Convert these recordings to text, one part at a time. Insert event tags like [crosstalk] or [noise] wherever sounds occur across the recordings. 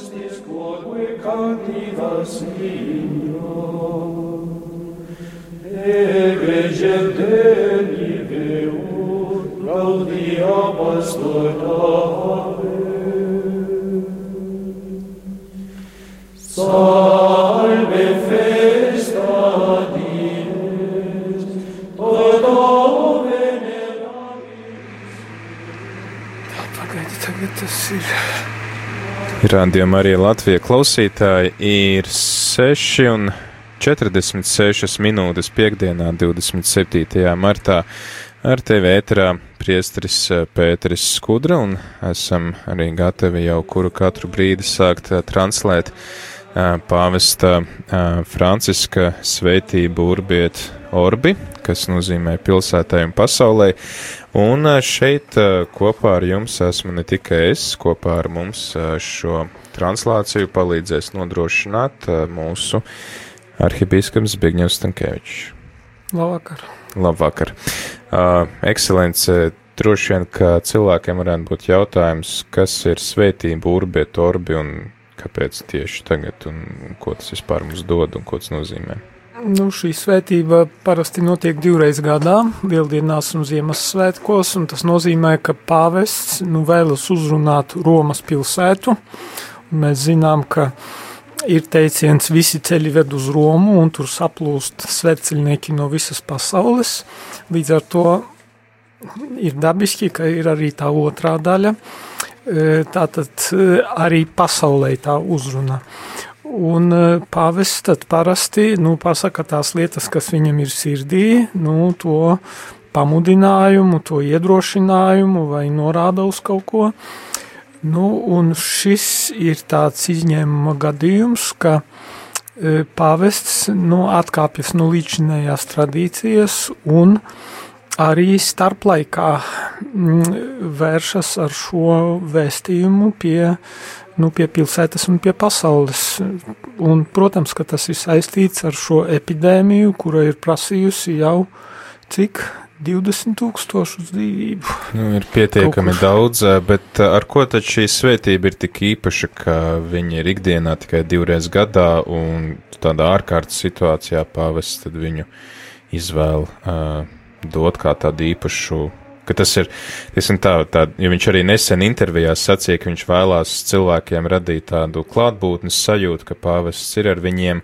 estis quodque candida signo, ege genteni Deum, laudia pastorata, Rādījumā arī Latvija klausītāji ir 6 un 46 minūtes piekdienā 27. martā ar tevi ēterā priestris eh, Pēteris Skudra un esam arī gatavi jau kuru katru brīdi sākt eh, translēt eh, pāvesta Franciska svētību urbiet orbi, kas nozīmē pilsētai un pasaulē. Un šeit kopā ar jums esmu ne tikai es, kopā ar mums šo translāciju palīdzēs nodrošināt mūsu arhibīskaps Zbigņevs Stankēvičs. Labvakar. Labvakar. Uh, ekscelence, droši vien, ka cilvēkiem varētu būt jautājums, kas ir svētība, urbiet, orbi un kāpēc tieši tagad un ko tas vispār mums dod un ko tas nozīmē. Nu, šī svētība parasti notiek divreiz gadā, Lieldienās un Ziemassvētkos, un tas nozīmē, ka pāvests nu, vēlas uzrunāt Romas pilsētu. Mēs zinām, ka ir teiciens, visi ceļi ved uz Romu, un tur saplūst svētceļnieki no visas pasaules. Līdz ar to ir dabiski, ka ir arī tā otrā daļa, tātad e, arī pasaulē tā uzruna. Un e, pāvests tad parasti, nu, pasaka tās lietas, kas viņam ir sirdī, nu, to pamudinājumu, to iedrošinājumu vai norāda uz kaut ko, Nu, un šis ir tāds izņēmuma gadījums, ka e, pāvests nu, atkāpjas no līdzinējās tradīcijas un arī starplaikā vēršas ar šo vēstījumu pie, nu, pie pilsētas un pie pasaules. Un, protams, ka tas ir saistīts ar šo epidēmiju, kura ir prasījusi jau cik 20 tūkstošus dzīvību. Nu, ir pietiekami daudz, bet ar ko tad šī svētība ir tik īpaša, ka viņi ir ikdienā tikai divreiz gadā un tādā ārkārtas situācijā pāvests viņu izvēl uh, dot kā tādu īpašu, ka tas ir, teiksim tā, tā, jo viņš arī nesen intervijās sacīja, ka viņš vēlās cilvēkiem radīt tādu klātbūtnes sajūtu, ka pāvests ir ar viņiem,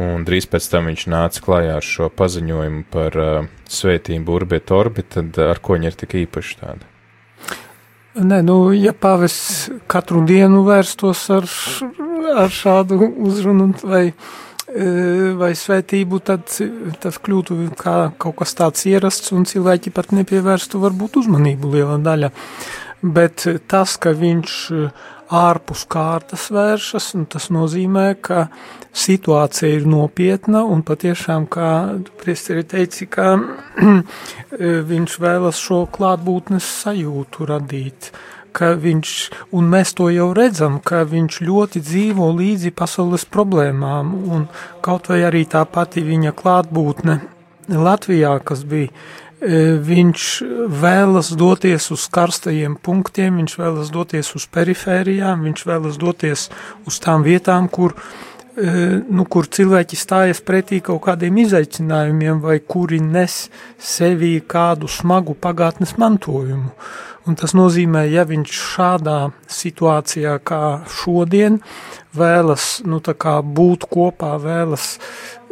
un drīz pēc tam viņš nāca klajā ar šo paziņojumu par uh, svētību Urbit Orbit, tad uh, ar ko viņi ir tik īpaši tādi? Nē, nu, ja pāvis katru dienu vērstos ar, ar šādu uzrunu vai, vai svētību, tad tas kļūtu kā kaut kas tāds ierasts un cilvēki pat nepievērstu varbūt uzmanību liela daļa. Bet tas, ka viņš ārpus kārtas vēršas, un tas nozīmē, ka situācija ir nopietna, un patiešām, kā priesteri teici, ka [clears throat] viņš vēlas šo klātbūtnes sajūtu radīt, ka viņš, un mēs to jau redzam, ka viņš ļoti dzīvo līdzi pasaules problēmām, un kaut vai arī tā pati viņa klātbūtne Latvijā, kas bija E, viņš vēlas doties uz karstajiem punktiem, viņš vēlas doties uz perifērijām, viņš vēlas doties uz tām vietām, kur, e, nu, kur cilvēki stājas pretī kaut kādiem izaicinājumiem vai kuri nes sevī kādu smagu pagātnes mantojumu. Un tas nozīmē, ja viņš šādā situācijā kā šodien vēlas nu, būt kopā, vēlas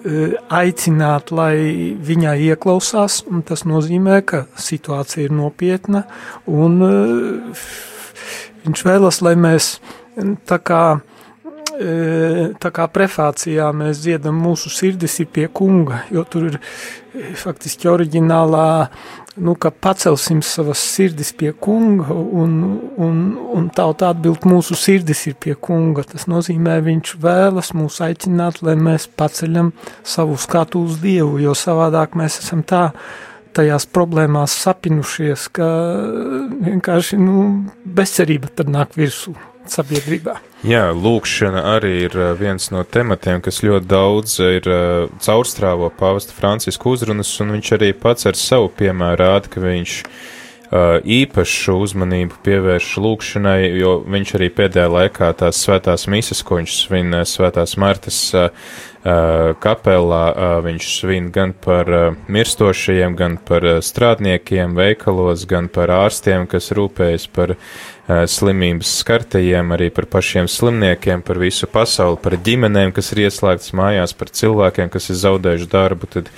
Eh, aicināt, lai viņā ieklausās, un tas nozīmē, ka situācija ir nopietna, un uh, viņš vēlas, lai mēs tā kā, tā kā prefācijā mēs dziedam mūsu sirdis ir pie kunga, jo tur ir faktiski oriģinālā nu, ka pacelsim savas sirdis pie kunga, un, un, un tauta atbild, mūsu sirdis ir pie kunga. Tas nozīmē, viņš vēlas mūs aicināt, lai mēs paceļam savu skatu uz Dievu, jo savādāk mēs esam tā tajās problēmās sapinušies, ka vienkārši nu, bezcerība tad nāk virsū sabiedrībā. Jā, lūkšana arī ir viens no tematiem, kas ļoti daudz ir caurstrāvo pāvesta Franciska uzrunas, un viņš arī pats ar savu piemēru rāda, ka viņš īpašu uzmanību pievērš lūkšanai, jo viņš arī pēdējā laikā tās svētās misas, ko viņš svin svētās Martas kapelā, viņš svin gan par mirstošajiem, gan par strādniekiem veikalos, gan par ārstiem, kas rūpējas par slimības skartajiem, arī par pašiem slimniekiem, par visu pasauli, par ģimenēm, kas ir ieslēgtas mājās, par cilvēkiem, kas ir zaudējuši darbu, tad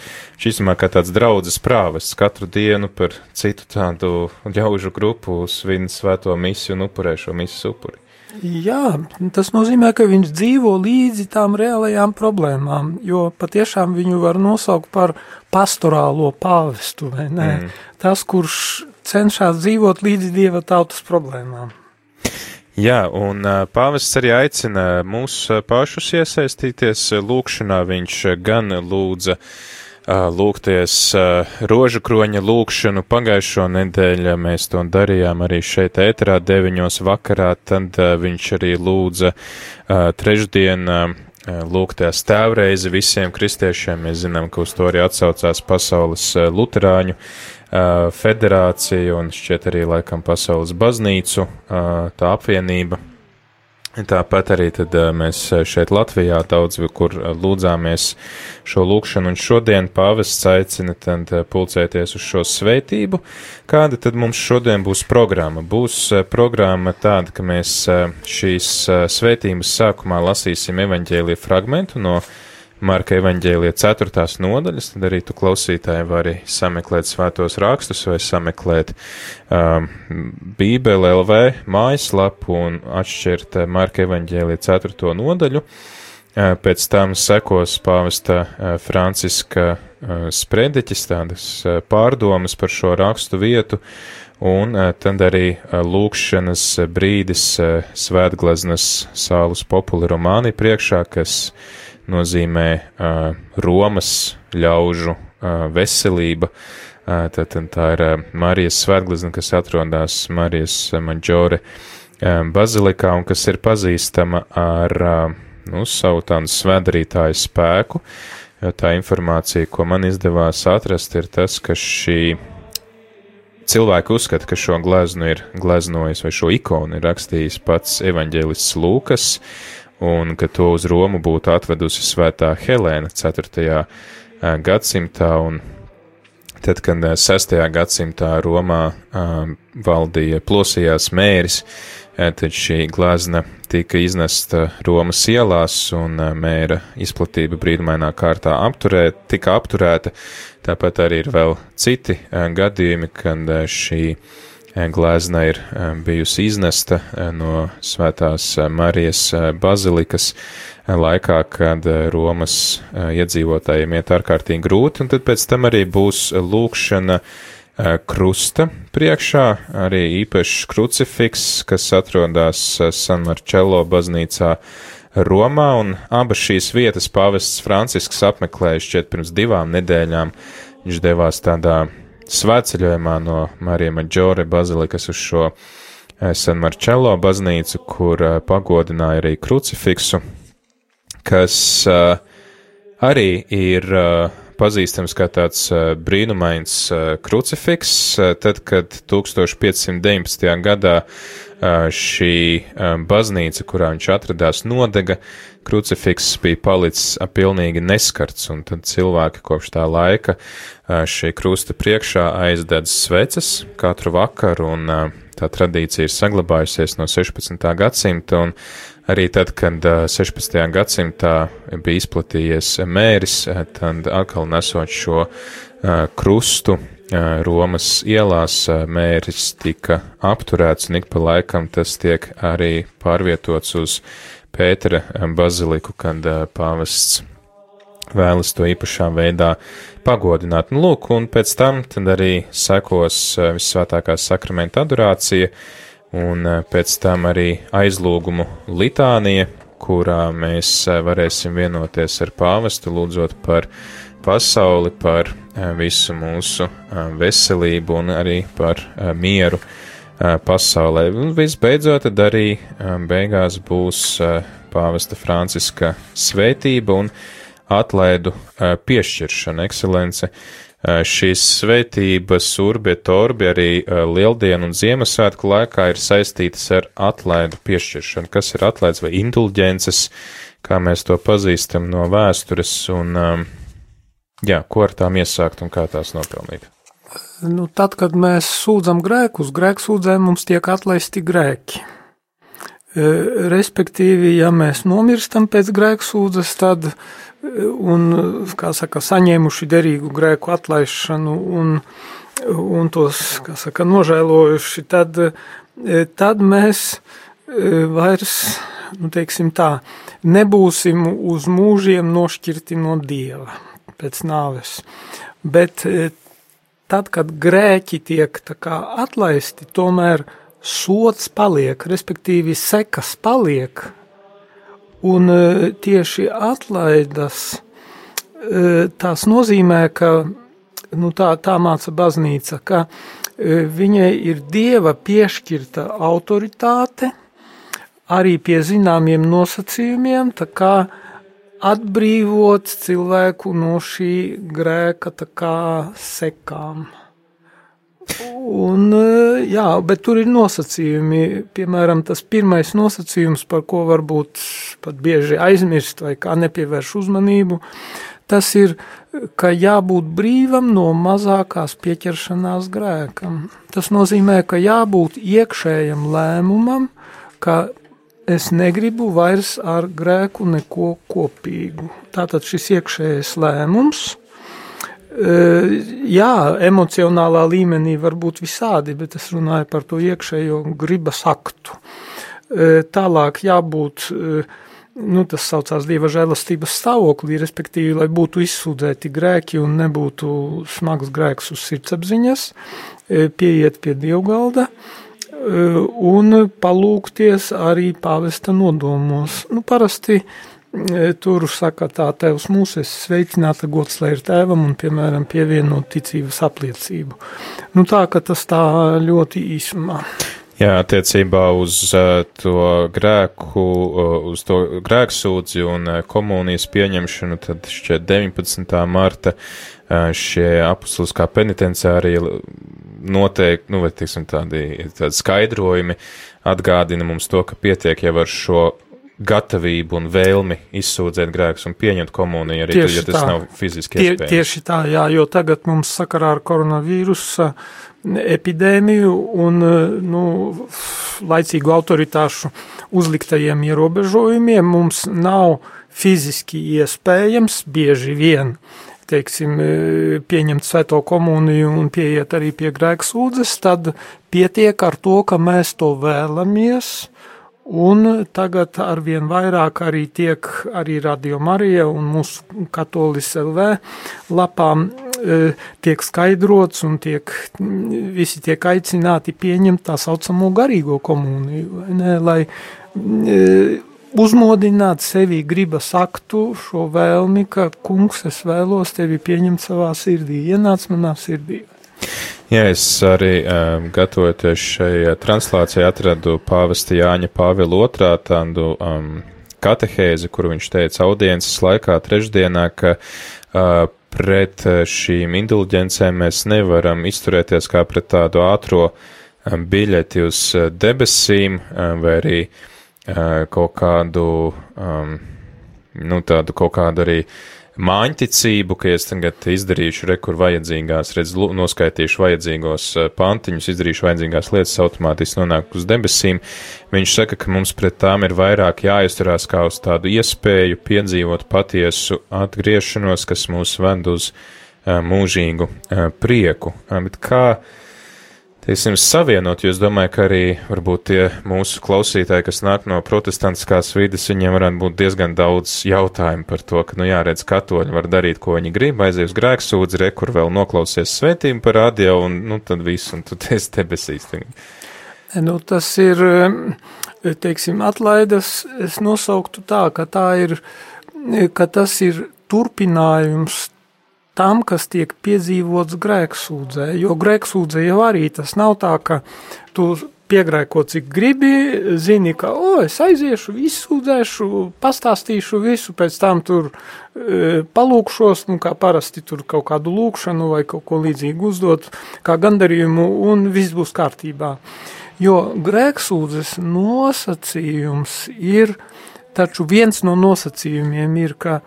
šis man kā tāds draudzes prāvests katru dienu par citu tādu ļaužu grupu svin svēto misiju un upurē šo misiju upuri. Jā, tas nozīmē, ka viņš dzīvo līdzi tām reālajām problēmām, jo patiešām viņu var nosaukt par pastorālo pāvestu, vai ne? Mm. Tas, kurš cenšas dzīvot līdzi dieva tautas problēmām. Jā, un pāvests arī aicina mūs pašus iesaistīties lūkšanā. Viņš gan lūdza lūgties rožu kroņa lūkšanu pagājušo nedēļu. Mēs to darījām arī šeit ēterā deviņos vakarā. Tad viņš arī lūdza trešdien lūgties tēvreizi visiem kristiešiem. Mēs zinām, ka uz to arī atsaucās pasaules luterāņu federācija un šķiet arī laikam pasaules baznīcu tā apvienība. Tāpat arī tad mēs šeit Latvijā daudz, kur lūdzāmies šo lūkšanu, un šodien pāvests aicina tad pulcēties uz šo svētību. Kāda tad mums šodien būs programma? Būs programma tāda, ka mēs šīs svētības sākumā lasīsim evaņģēlija fragmentu no Marka evaņģēlija 4. nodaļas, tad arī tu klausītāji vari sameklēt svētos rakstus vai sameklēt um, Bībeli LV mājaslapu un atšķirt Marka evaņģēlija 4. nodaļu. Uh, pēc tam sekos pāvesta uh, Franciska uh, sprediķis, tādas uh, pārdomas par šo rakstu vietu, un uh, tad arī uh, lūkšanas brīdis svētgleznas sālus populi romāni priekšā, kas nozīmē uh, Romas ļaužu uh, veselība. Uh, tad tā ir uh, Marijas svētglezna, kas atrodas Marijas Maģore uh, bazilikā un kas ir pazīstama ar uh, nu, savu tādu svētdarītāju spēku. Tā informācija, ko man izdevās atrast, ir tas, ka šī cilvēki uzskata, ka šo gleznu ir gleznojis vai šo ikonu ir rakstījis pats evaņģēlists Lūkas, uh, un ka to uz Romu būtu atvedusi svētā Helēna 4. gadsimtā, tad, kad 6. gadsimtā Romā valdīja plosījās mēris, tad šī glazna tika iznesta Romas ielās, un mēra izplatība brīnumainā kārtā apturē, tika apturēta. Tāpat arī ir vēl citi gadījumi, kad šī glezna ir bijusi iznesta no Svētās Marijas bazilikas laikā, kad Romas iedzīvotājiem iet ārkārtīgi grūti, un tad pēc tam arī būs lūkšana krusta priekšā, arī īpašs krucifiks, kas atrodas San Marcello baznīcā Romā, un abas šīs vietas pāvests Francisks apmeklēja šķiet pirms divām nedēļām. Viņš devās tādā svētceļojumā no Marija Maģore bazilikas uz šo eh, San Marcello baznīcu, kur eh, pagodināja arī krucifiksu, kas eh, arī ir pazīstams kā tāds brīnumains krucifiks, tad, kad 1519. gadā šī baznīca, kurā viņš atradās, nodega, krucifiks bija palicis pilnīgi neskarts, un tad cilvēki kopš tā laika šī krusta priekšā aizdedz sveces katru vakaru, un tā tradīcija ir saglabājusies no 16. gadsimta, un arī tad, kad 16. gadsimtā bija izplatījies mēris, tad atkal nesot šo krustu Romas ielās mēris tika apturēts, un ik pa laikam tas tiek arī pārvietots uz Pētera baziliku, kad pāvests vēlas to īpašā veidā pagodināt. Nu, lūk, un pēc tam tad arī sekos visvētākā sakramenta adorācija, un pēc tam arī aizlūgumu litānija, kurā mēs varēsim vienoties ar pāvestu, lūdzot par pasauli, par visu mūsu veselību un arī par mieru pasaulē. Un visbeidzot, tad arī beigās būs pāvesta Franciska svētība un atlaidu piešķiršana, ekscelence. šīs svētības urbi torbi arī lieldienu un Ziemassvētku laikā ir saistītas ar atlaidu piešķiršanu, kas ir atlaids vai indulģences, kā mēs to pazīstam no vēstures, un jā, ko ar tām iesākt un kā tās nopelnīt. Nu, tad, kad mēs sūdzam grēkus, grēksūdzēm mums tiek atlaisti grēki. Respektīvi, ja mēs nomirstam pēc grēksūdzes, tad, un, kā saka, saņēmuši derīgu grēku atlaišanu un, un tos, kā saka, nožēlojuši, tad, tad mēs vairs, nu, teiksim tā, nebūsim uz mūžiem nošķirti no Dieva pēc nāves. Bet tad, kad grēki tiek atlaisti, tomēr sots paliek, respektīvi sekas paliek, un e, tieši atlaidas e, tās nozīmē, ka nu, tā, tā māca baznīca, ka e, viņai ir dieva piešķirta autoritāte arī pie zināmiem nosacījumiem, tā kā atbrīvot cilvēku no šī grēka kā sekām. Un, eh, jā, bet tur ir nosacījumi. Piemēram, tas pirmais nosacījums, par ko varbūt pat bieži aizmirst vai kā nepievērš uzmanību, tas ir, ka jābūt brīvam no mazākās pieķeršanās grēkam. Tas nozīmē, ka jābūt iekšējam lēmumam, ka es negribu vairs ar grēku neko kopīgu. Tātad šis iekšējais lēmums – Jā, emocionālā līmenī var būt visādi, bet es runāju par to iekšējo gribas aktu. Tālāk jābūt, nu, tas saucās dieva žēlastības stāvoklī, respektīvi, lai būtu izsūdzēti grēki un nebūtu smags grēks uz sirdsapziņas, pieiet pie dievgalda un palūkties arī pāvesta nodomos. Nu, parasti tur saka, tā tevs mūsu es sveicināta gods, lai ir tēvam un, piemēram, pievienot ticības apliecību. Nu tā, ka tas tā ļoti īsumā. Jā, attiecībā uz to grēku, uz to grēksūdzi un komunijas pieņemšanu, tad šķiet 19. marta šie apustuliskā penitenciārija noteikti, nu, vai, teiksim, tādi, tādi skaidrojumi atgādina mums to, ka pietiek jau ar šo gatavību un vēlmi izsūdzēt grēkus un pieņemt komuniju, arī tad, ja tas tā. nav fiziski Tie, iespējams. Tieši tā, jā, jo tagad mums sakarā ar koronavīrusa epidēmiju un nu, laicīgu autoritāšu uzliktajiem ierobežojumiem mums nav fiziski iespējams bieži vien teiksim, pieņemt svēto komuniju un pieiet arī pie grēksūdzes, tad pietiek ar to, ka mēs to vēlamies. Un tagad arvien vairāk arī tiek arī Radio Marija un mūsu katolis LV lapām e, tiek skaidrots un tiek, visi tiek aicināti pieņemt tā saucamo garīgo komuniju, ne, lai e, uzmodināt sevi gribas aktu šo vēlmi, ka kungs es vēlos tevi pieņemt savā sirdī, ienāc manā sirdī. Jā, es arī um, gatavoties šai translācijai atradu pāvesta Jāņa Pāvila otrā tādu um, katehēzi, kuru viņš teica audiences laikā trešdienā, ka uh, pret šīm indulģencēm mēs nevaram izturēties kā pret tādu ātro biļeti uz debesīm vai arī uh, kaut kādu, um, nu, tādu kaut kādu arī māņticību, ka es tagad izdarīšu rekur vajadzīgās, redz, noskaitīšu vajadzīgos eh, pantiņus, izdarīšu vajadzīgās lietas, automātiski nonāk uz debesīm. Viņš saka, ka mums pret tām ir vairāk jāizturās kā uz tādu iespēju piedzīvot patiesu atgriešanos, kas mūs ved uz uh, mūžīgu prieku. Bet kā teiksim, savienot, jo es domāju, ka arī varbūt tie mūsu klausītāji, kas nāk no protestantiskās vidas, viņiem varētu būt diezgan daudz jautājumu par to, ka, nu jāredz, katoļi var darīt, ko viņi grib, aizies grēksūdzi, re, kur vēl noklausies svētību par radio, un, nu, tad viss, un tu esi debesīs. Nu, tas ir, teiksim, atlaidas, es nosauktu tā, ka tā ir, ka tas ir turpinājums tam, kas tiek piedzīvots grēksūdzē. Jo grēksūdzē jau arī tas nav tā, ka tu piegrēko, cik gribi, zini, ka, o, es aiziešu, izsūdzēšu, pastāstīšu visu, pēc tam tur e, palūkšos, nu, kā parasti tur kaut kādu lūkšanu vai kaut ko līdzīgu uzdot, kā gandarījumu, un viss būs kārtībā. Jo grēksūdzes nosacījums ir, taču viens no nosacījumiem ir, ka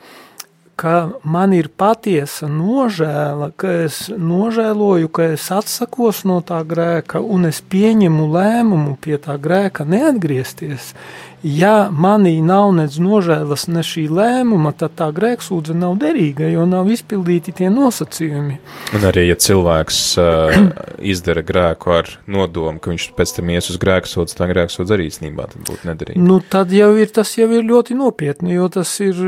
ka man ir patiesa nožēla, ka es nožēloju, ka es atsakos no tā grēka un es pieņemu lēmumu pie tā grēka neatgriezties. Ja manī nav nec nožēlas, ne šī lēmuma, tad tā grēksūdze nav derīga, jo nav izpildīti tie nosacījumi. Un arī, ja cilvēks uh, [clears throat] izdara grēku ar nodomu, ka viņš pēc tam ies uz grēksūdzi, tā grēksūdze arī īstenībā būtu nederīga. Nu, tad jau ir, tas jau ir ļoti nopietni, jo tas ir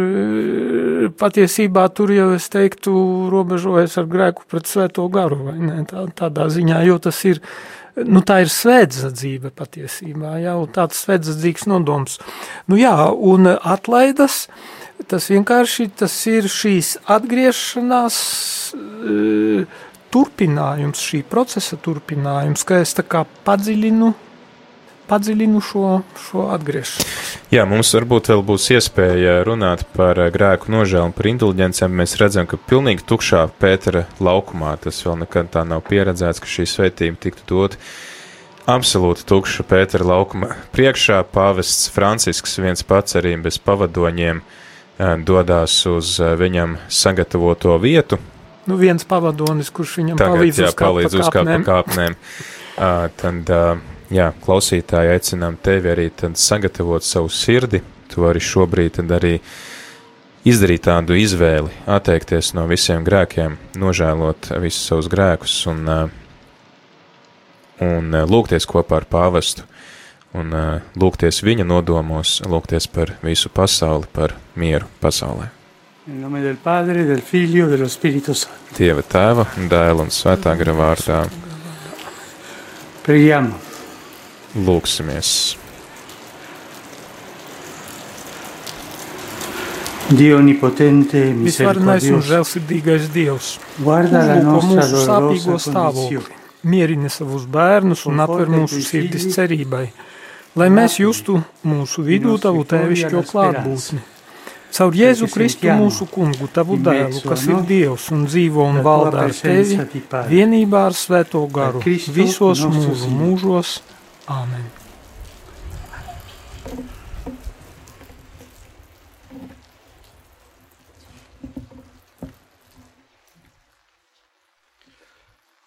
patiesībā tur jau es teiktu robežojas ar grēku pret svēto garu, tā, tādā ziņā, jo tas ir nu, tā ir svētdzība patiesībā, jau tāds svētdzīgs nodoms. Nu, jā, un atlaidas, tas vienkārši tas ir šīs atgriešanās e, turpinājums, šī procesa turpinājums, ka es tā kā padziļinu padziļinu šo, šo atgriešanos. Jā, mums varbūt vēl būs iespēja runāt par eh, grēku nožēlu un par indulģencēm. Mēs redzam, ka pilnīgi tukšā Pētera laukumā tas vēl nekad tā nav pieredzēts, ka šī svētība tiktu dot. Absolūti tukša Pētera laukuma priekšā pāvests Francisks viens pats arī bez pavadoņiem eh, dodās uz eh, viņam sagatavoto vietu. Nu, viens pavadonis, kurš viņam Tagad, palīdz jā, uzkāpt pa palīdz kāpnēm. kāpnēm. Uh, [laughs] tad, uh, jā, klausītāji, aicinām tevi arī sagatavot savu sirdi. Tu vari šobrīd arī izdarīt tādu izvēli, atteikties no visiem grēkiem, nožēlot visus savus grēkus un, un lūgties kopā ar pāvestu un lūgties viņa nodomos, lūgties par visu pasauli, par mieru pasaulē. Dieva tēva, dēla un svētā gara vārdā Preghiamo. Lūksimies. Visvarenais un žēlsirdīgais Dievs, guarda la uzlūko nostra mūsu sāpīgo dolorosa stāvokli, mierini savus bērnus un atver mūsu sirdis cerībai, lai mēs justu mūsu vidū tavu tēvišķo klātbūtni. Caur Jēzu Kristu mūsu kungu, tavu dēlu, kas ir Dievs un dzīvo un valda ar tevi, vienībā ar svēto garu, visos mūžu mūžos. Āmen.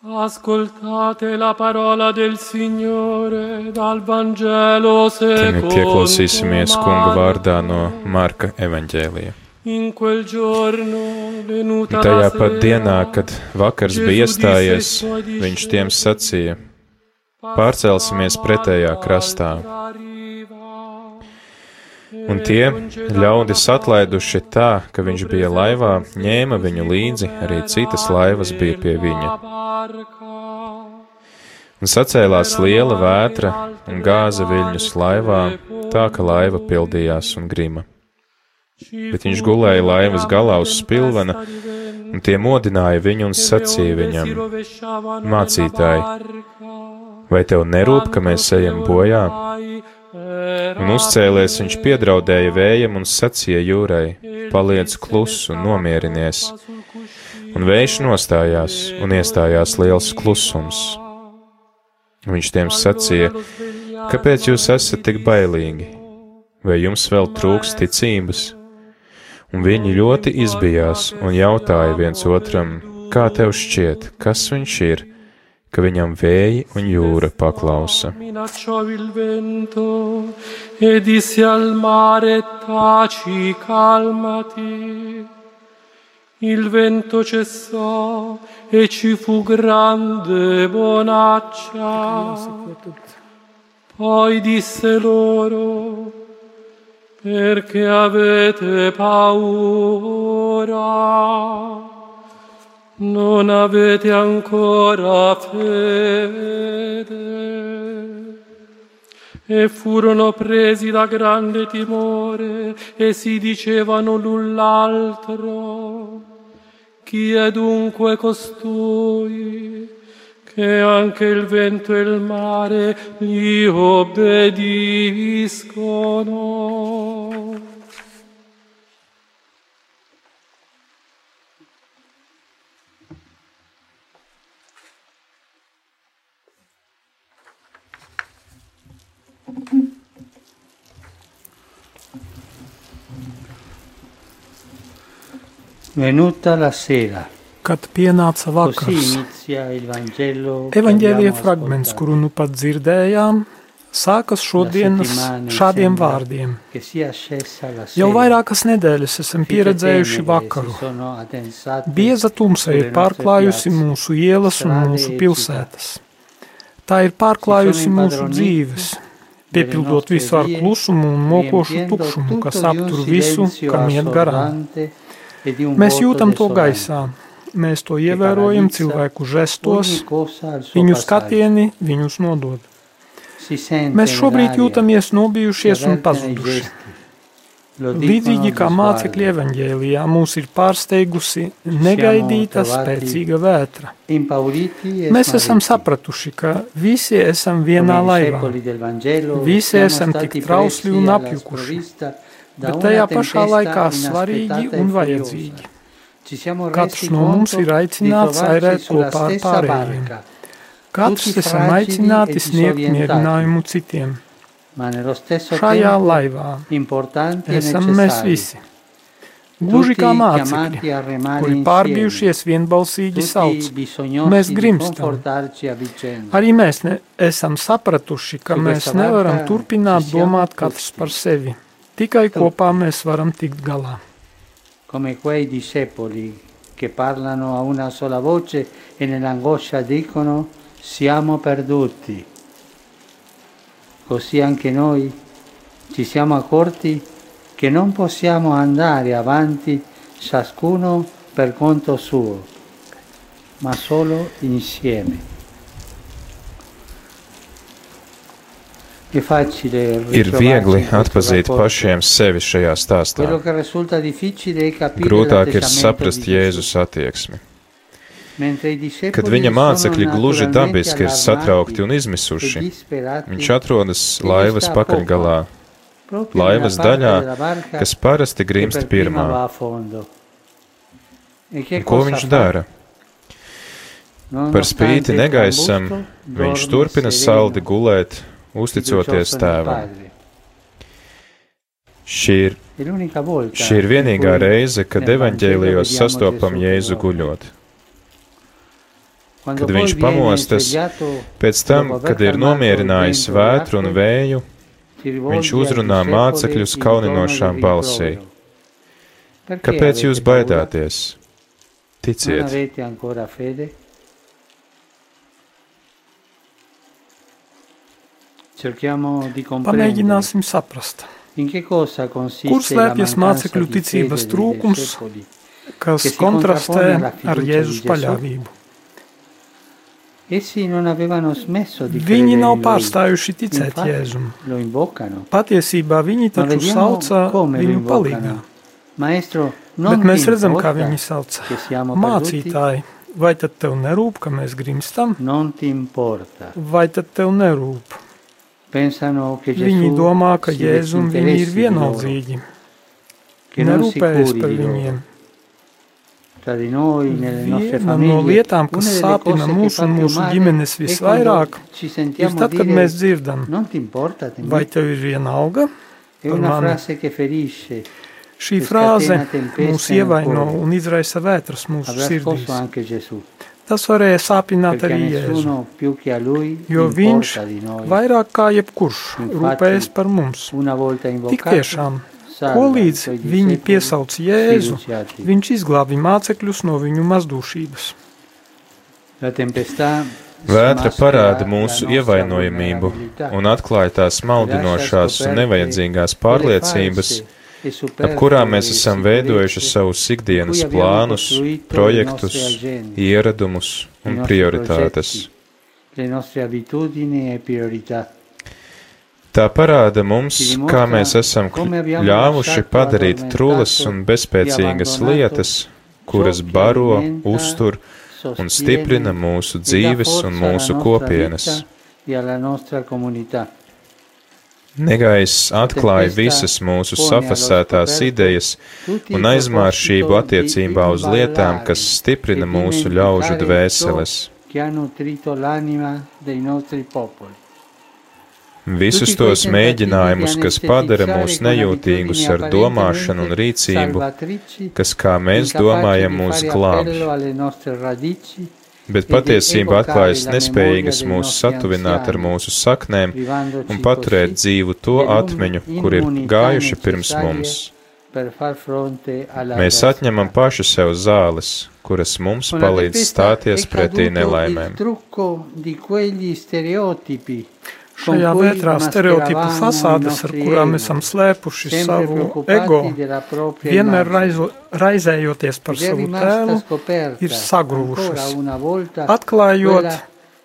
Ascoltate la parola del Signore dal Vangelo secondo ieklausīsimies kunga Marco. vārdā no Marka evaņģēlija. In quel giorno venuta Tajā la pat sera, dienā, kad vakars bija iestājies, viņš tiem sacīja: Pārcelsimies pretējā krastā. Un tie ļaudis atlaiduši tā, ka viņš bija laivā, ņēma viņu līdzi, arī citas laivas bija pie viņa. Un sacēlās liela vētra un gāza viļņus laivā, tā ka laiva pildījās un grima. Bet viņš gulēja laivas galā uz spilvena, un tie modināja viņu un sacīja viņam: Mācītāji, vai tev nerūp, ka mēs ejam bojā? Un uzcēlies viņš piedraudēja vējam un sacīja jūrai: Paliec klusu nomierinies. Un vējš nostājās, un iestājās liels klusums. Viņš tiem sacīja: Kāpēc jūs esat tik bailīgi? Vai jums vēl trūks ticības? Un viņi ļoti izbijās un jautāja viens otram: Kā tev šķiet, kas viņš ir, ka viņam vēji un jūra paklausa? Il vento cessò e ci fu grande bonaccia. Poi disse loro, perché avete paura? Non avete ancora fede. E furono presi da grande timore e si dicevano l'un l'altro, chi è dunque costui che anche il vento e il mare gli obbediscono. Venuta la sera, Kad pienāca vakars, abbiamo fragments, kuru nu pat dzirdējām, sākas šodienas šādiem vārdiem. Jau vairākas nedēļas esam pieredzējuši vakaru. Bieza tumsa ir pārklājusi mūsu ielas un mūsu pilsētas. Tā ir pārklājusi mūsu dzīves, piepildot visu ar klusumu un mokošu tukšumu, kas aptur visu, kam iet garām. Mēs jūtam to gaisā, mēs to ievērojam cilvēku žestos, al suo viņu skatieni viņus nodod. Mēs šobrīd jūtamies nobijušies un pazuduši. Līdzīgi kā mācekļi sguardi. evaņģēlijā, mūs ir pārsteigusi negaidīta spēcīga vētra. E Mēs esam sapratuši, ka visi esam vienā laivā, Visi esam tik trausli un apjukuši, bet tajā pašā laikā svarīgi e un vajadzīgi. Katrs no mums ir aicināts airēt kopā ar pārējiem. barca, Katrs esam aicināti e sniegt mierinājumu citiem. Šajā laivā e esam mēs visi. Gluži kā mācekļi, kuri pārbijušies vienbalsīgi sauc. Mēs grimstam. Arī mēs ne, esam sapratuši, ka mēs nevaram turpināt domāt katrs par sevi. Tikai kopā mēs varam tikt galā. come quei discepoli che parlano a una sola voce e nell'angoscia dicono siamo perduti. Così anche noi ci siamo accorti che non possiamo andare avanti ciascuno per conto suo, ma solo insieme. Ir viegli rapporto. pašiem sevi šajā stāstā. Grūtāk ir saprast Jēzus attieksmi. Kad viņa mācekļi gluži dabiski ir satraukti un e izmisuši, viņš atrodas laivas pakaļgalā, laivas daļā, kas parasti grimst pirmā. E Un ko viņš dara? Par spīti negaisam, viņš turpina saldi gulēt, uzticoties tēvam. Šī ir, šī ir vienīgā reize, kad evaņģēlijos sastopam Jēzu guļot. Kad viņš pamostas, Pēc tam, kad ir nomierinājis vētru un vēju, viņš uzrunā mācekļus in kauninošām balsī. Kāpēc jūs baidāties? Ticiet, avete ancora fede? Cerchiamo di comprendere Pamēģināsim saprast, in che cosa consiste Kur la slēpjas mācekļu ticības trūkums, kas kontrastē ar Jēzus paļāvību. Essi non avevano smesso di Viņi nav pārstājuši ticēt Jēzum. Patiesībā viņi taču sauca viņu palīgā. invocano. Maestro, non Bet mēs redzam, kā viņi perduti? Mācītāji, vai tad tev nerūp, ka mēs grimstam, vai tad tev nerūp? Viņi domā, ka si Jēzum viņi ir vienaldzīgi, nerūpējas par viņiem. Viena no lietām, kas sāpina mūsu un mūsu ģimenes visvairāk, ir tad, kad mēs dzirdam, vai tev ir vienalga. È par mani. Šī frāze mūs nel ievaino un izraisa vētras mūsu sirdīs. Tas varēja sāpināt arī Jēzu, jo viņš vairāk kā jebkurš rūpējas par mums. Tik tiešām, ko līdz viņi piesauc Jēzu, viņš izglābi mācekļus no viņu mazdūšības. Vētra parāda mūsu ievainojamību un atklāja tās maldinošās un nevajadzīgās pārliecības, ap kurām mēs esam veidojuši savus ikdienas plānus, projektus, ieradumus un prioritātes. Tā parāda mums, kā mēs esam ļāvuši padarīt trulas un bezspēcīgas lietas, kuras baro, uztur un stiprina mūsu dzīves un mūsu kopienas. Negaiss atklāja visas mūsu safasētās idejas un aizmāršību attiecībā uz lietām, kas stiprina mūsu ļaužu dvēseles. Visus tos mēģinājumus, kas padara mūs nejūtīgus ar domāšanu un rīcību, kas, kā mēs domājam, mūs glābj bet patiesība atklājas nespējīgas mūs satuvināt ar mūsu saknēm un paturēt dzīvu to atmiņu, kur ir gājuši pirms mums. Mēs atņemam paši sev zāles, kuras mums palīdz stāties pretī nelaimēm. Šajā vētrā stereotipu fasādes, ar kurām esam slēpuši savu ego, vienmēr raizo, raizējoties par savu tēlu, ir sagruvušas, atklājot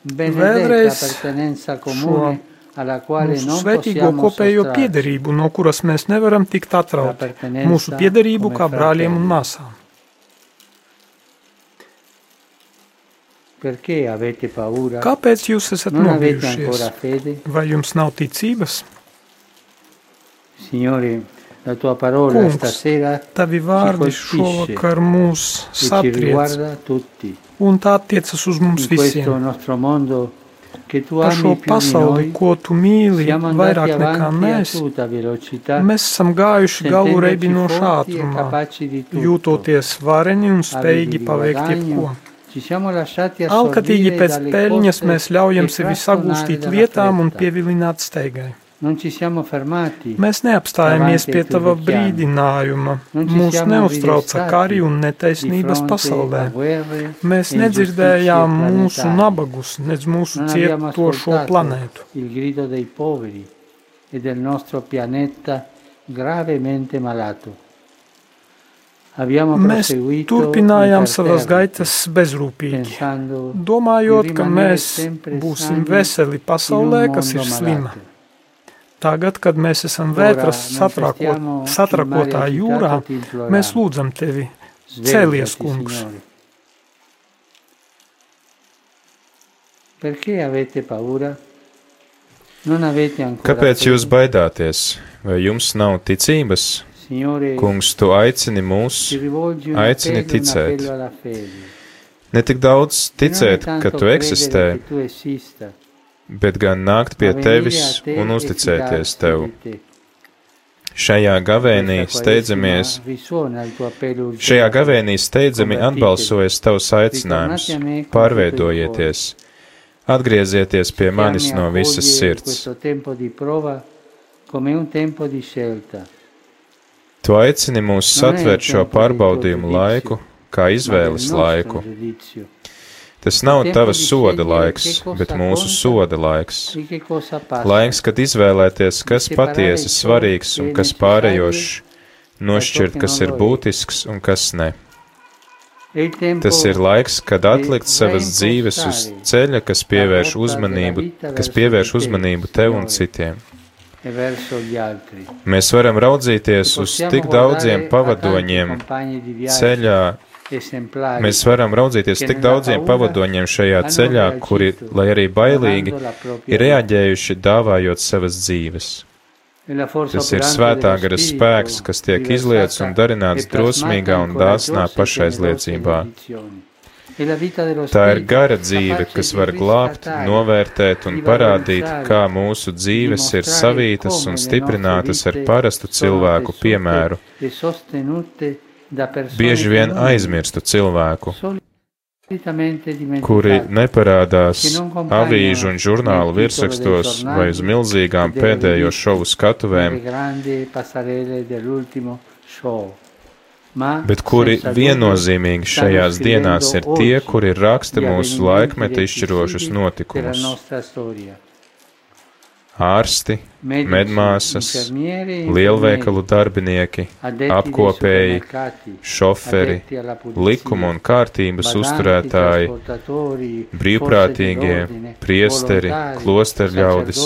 vēlreiz šo mūsu svētīgo kopējo piederību, no kuras mēs nevaram tikt atrauti, mūsu piederību kā brāļiem un māsām. Kāpēc jūs esat nobijušies? Vai jums nav ticības? Kungs, tavi vārdi šovakar mūs satriec, un tā attiecas uz mums visiem. Par šo pasauli, ko tu mīli vairāk nekā mēs, mēs esam gājuši galvu reibinošā ātrumā, jūtoties vareni un spējīgi paveikt jebko. Alkatīgi pēc peļņas mēs ļaujam sevi sagūstīt lietām un pievilināt steigai. Mēs neapstājamies pie tava brīdinājuma. Mūs neuztrauca kari un netaisnības pasaulē. Mēs nedzirdējām mūsu nabagus, nedz mūsu cietošo planētu. gravemente malato. Mēs turpinājām savas gaitas bezrūpīgi, domājot, ka mēs būsim veseli pasaulē, kas ir slima. Tagad, kad mēs esam vētras satrakotā jūrā, mēs lūdzam tevi, cēlies, kungs. Kāpēc jūs baidāties? Vai jums nav ticības? Kungs, tu aicini mūs, aicini ticēt. Ne tik daudz ticēt, ka tu eksistē, bet gan nākt pie tevis un uzticēties tev. Šajā gavēnī steidzamies, šajā gavēnī steidzami atbalsojas tavs aicinājums, pārveidojieties, atgriezieties pie manis no visas sirds. Tu aicini mūs satvērt šo pārbaudījumu laiku kā izvēles laiku. Tas nav tavas soda laiks, bet mūsu soda laiks. Laiks, kad izvēlēties, kas patiesi svarīgs un kas pārējošs, nošķirt, kas ir būtisks un kas ne. Tas ir laiks, kad atlikt savas dzīves uz ceļa, kas pievērš uzmanību, kas pievērš uzmanību tev un citiem. Mēs varam raudzīties uz tik daudziem pavadoņiem ceļā. Mēs varam raudzīties tik daudziem pavadoņiem šajā ceļā, kuri, lai arī bailīgi, ir reaģējuši dāvājot savas dzīves. Tas ir svētā gara spēks, kas tiek izliets un darināts drosmīgā un dāsnā pašaizliecībā. Tā ir gara dzīve, kas var glābt, novērtēt un parādīt, kā mūsu dzīves ir savītas un stiprinātas ar parastu cilvēku piemēru, bieži vien aizmirstu cilvēku, kuri neparādās avīžu un žurnālu virsrakstos vai uz milzīgām pēdējo šovu skatuvēm bet kuri viennozīmīgi šajās dienās ir tie, kuri raksta mūsu laikmeta izšķirošus notikumus ārsti, medmāsas, lielveikalu darbinieki, apkopēji, šoferi, likuma un kārtības uzturētāji, brīvprātīgie, priesteri, klosterļaudis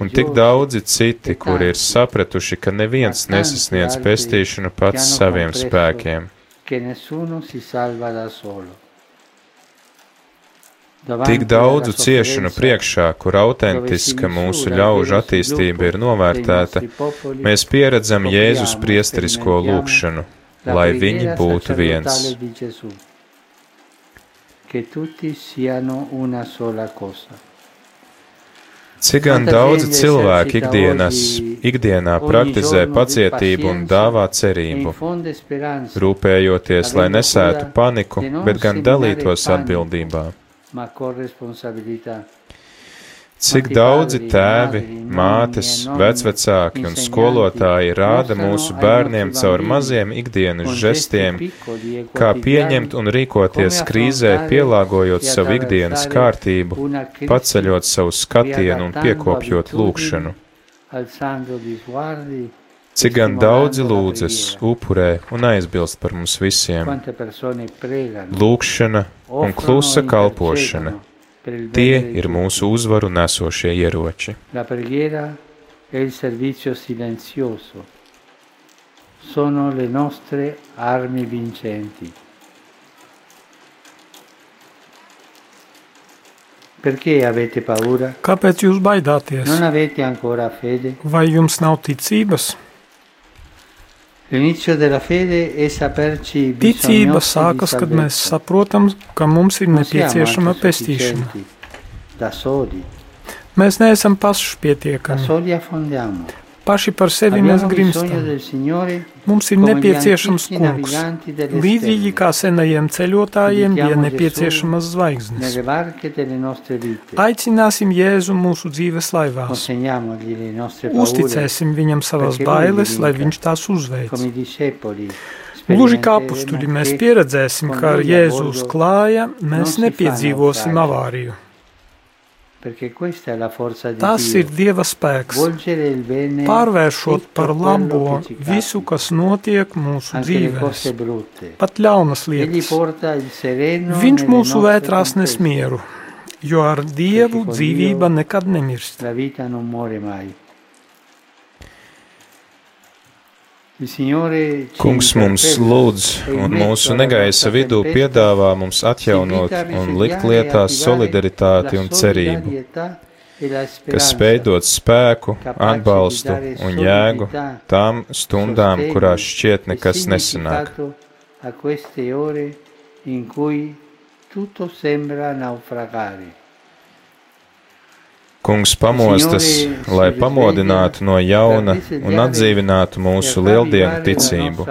un tik daudzi citi, kuri ir sapratuši, ka neviens nesasniedz pestīšanu pats saviem spēkiem Tik daudzu ciešanu priekšā, kur autentiska mūsu ļaužu attīstība ir novērtēta, mēs pieredzam Jēzus priesterisko lūgšanu, lai viņi būtu viens. Cik gan daudzi cilvēki ikdienas, ikdienā praktizē pacietību un dāvā cerību, rūpējoties, lai nesētu paniku, bet gan dalītos atbildībā. Cik daudzi tēvi, mātes, vecvecāki un skolotāji rāda mūsu bērniem caur maziem ikdienas žestiem, kā pieņemt un rīkoties krīzē, pielāgojot savu ikdienas kārtību, paceļot savu skatienu un piekopjot lūkšanu. Cik gan daudzi lūdzas, upurē un aizbilst par mums visiem. Lūkšana un klusa kalpošana Tie ir mūsu uzvaru nesošie ieroči. Sono le nostre armi vincenti. Perché avete paura? Kāpēc jūs baidāties? Non avete ancora fede? Vai jums nav ticības? Ticība sākas, kad mēs saprotam, ka mums ir nepieciešama pestīšana. Mēs neesam pašpietiekami. Paši par sevi mēs grimstam. Mums ir nepieciešams kungs. Līdzīgi kā senajiem ceļotājiem bija nepieciešamas zvaigznes. Aicināsim Jēzu mūsu dzīves laivās. Uzticēsim viņam savas bailes, lai viņš tās uzveic. Gluži kā apstuļi mēs pieredzēsim, ka ar Jēzu uz klāja mēs nepiedzīvosim avāriju. Tas ir Dieva spēks, pārvēršot par labo visu, kas notiek mūsu dzīvēs, pat ļaunas lietas. Viņš mūsu vētrās nes mieru, jo ar Dievu dzīvība nekad nemirst. Kungs mums lūdz un mūsu negaisa vidū piedāvā mums atjaunot un likt lietā solidaritāti un cerību, kas spēj dot spēku, atbalstu un jēgu tām stundām, kurās šķiet nekas nesanāk. Tutto sembra naufragare. Kungs pamostas, lai pamodinātu no jauna un atdzīvinātu mūsu lieldienu ticību.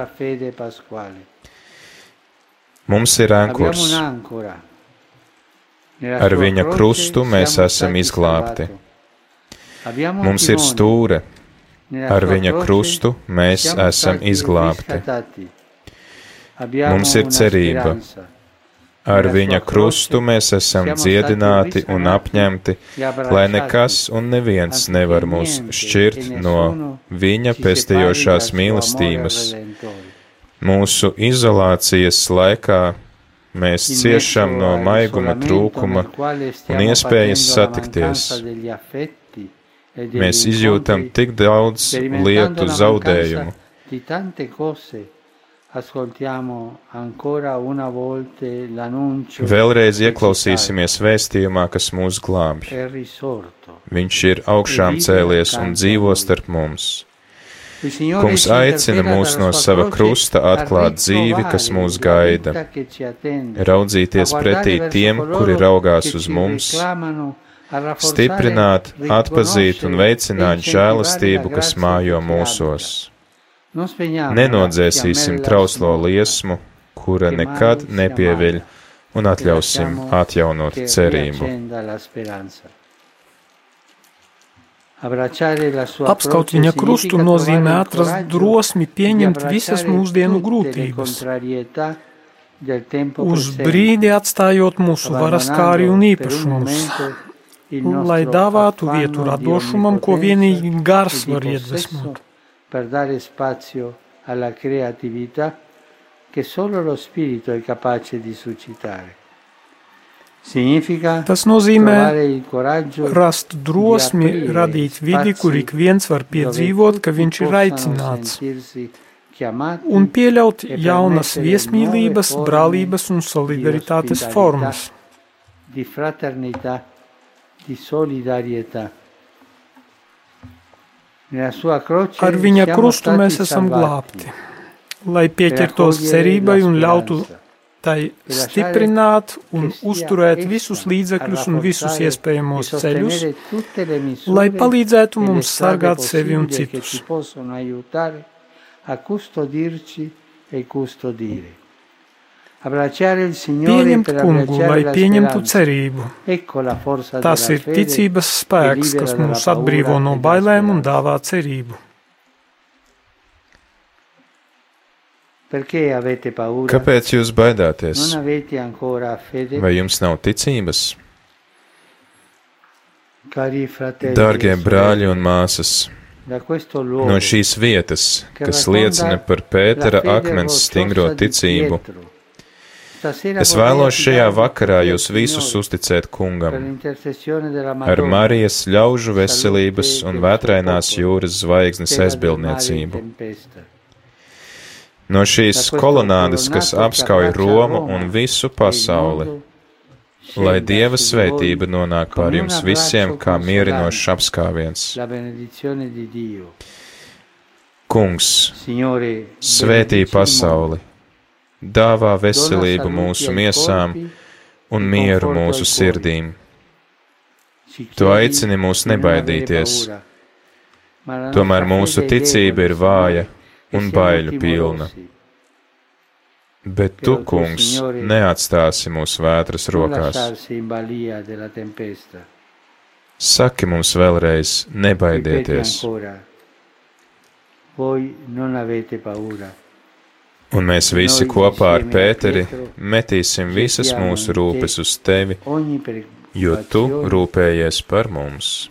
Mums ir ankurs. Ar viņa krustu mēs esam izglābti. Mums ir stūre. Ar viņa krustu mēs esam izglābti. Mums ir cerība. Ar viņa krustu mēs esam dziedināti un apņemti, lai nekas un neviens nevar mūs šķirt no viņa pestējošās mīlestības. Mūsu izolācijas laikā mēs ciešam no maiguma trūkuma un iespējas satikties. Mēs izjūtam tik daudz lietu zaudējumu Vēlreiz ieklausīsimies vēstījumā, kas mūs glābj. Viņš ir augšām cēlies un dzīvo starp mums. Kungs aicina mūs no sava krusta atklāt dzīvi, kas mūs gaida, raudzīties pretī tiem, kuri raugās uz mums, stiprināt, atpazīt un veicināt žēlastību, kas mājo mūsos. Nenodzēsīsim trauslo liesmu, kura nekad nepieviļ, un atļausim atjaunot cerību. Apskaut viņa krustu nozīmē atrast drosmi pieņemt visas mūsdienu grūtības, uz brīdi atstājot mūsu varas kāri un īpašumus, lai dāvātu vietu radošumam, ko vienīgi gars var iedvesmot per dare spazio alla creatività che solo lo spirito è capace di suscitare. Tas nozīmē rast drosmi, radīt vidi, kur ik viens var piedzīvot, ka viņš ir aicināts, un pieļaut jaunas viesmīlības, brālības un solidaritātes formas. di fraternità, di solidarietà. Ar viņa krustu mēs esam glābti, lai pieķertos cerībai un ļautu tai stiprināt un uzturēt visus līdzekļus un visus iespējamos ceļus, lai palīdzētu mums sargāt sevi un citus. Pieņemt kungu, lai la pieņemtu cerību. Ecco la forza Tas della ir fede ticības spēks, kas mūs atbrīvo no bailēm un dāvā cerību. Perché avete paura? Kāpēc jūs baidāties? Non avete ancora fede? Vai jums nav ticības? Cari fratelli Dārgie e brāļi un māsas, da questo luogo no šīs vietas, che kas liecina par Pētera akmens stingro ticību, es vēlos šajā vakarā jūs visus uzticēt kungam. ar Marijas ļaužu veselības un vētrainās jūras zvaigznes aizbildniecību. No šīs kolonādes, kas apskauj Romu un visu pasauli, lai Dieva svētība nonāk pār jums visiem kā mierinošs apskāviens. Kungs, svētī pasauli, dāvā veselību mūsu miesām un mieru mūsu sirdīm. Tu aicini mūs nebaidīties, tomēr mūsu ticība ir vāja un baiļu pilna. Bet tu, kungs, neatstāsi mūsu vētras rokās. Saki mums vēlreiz, nebaidieties. Voi non avete paura. Un mēs visi kopā ar Pēteri metīsim visas mūsu rūpes uz tevi, jo tu rūpējies par mums.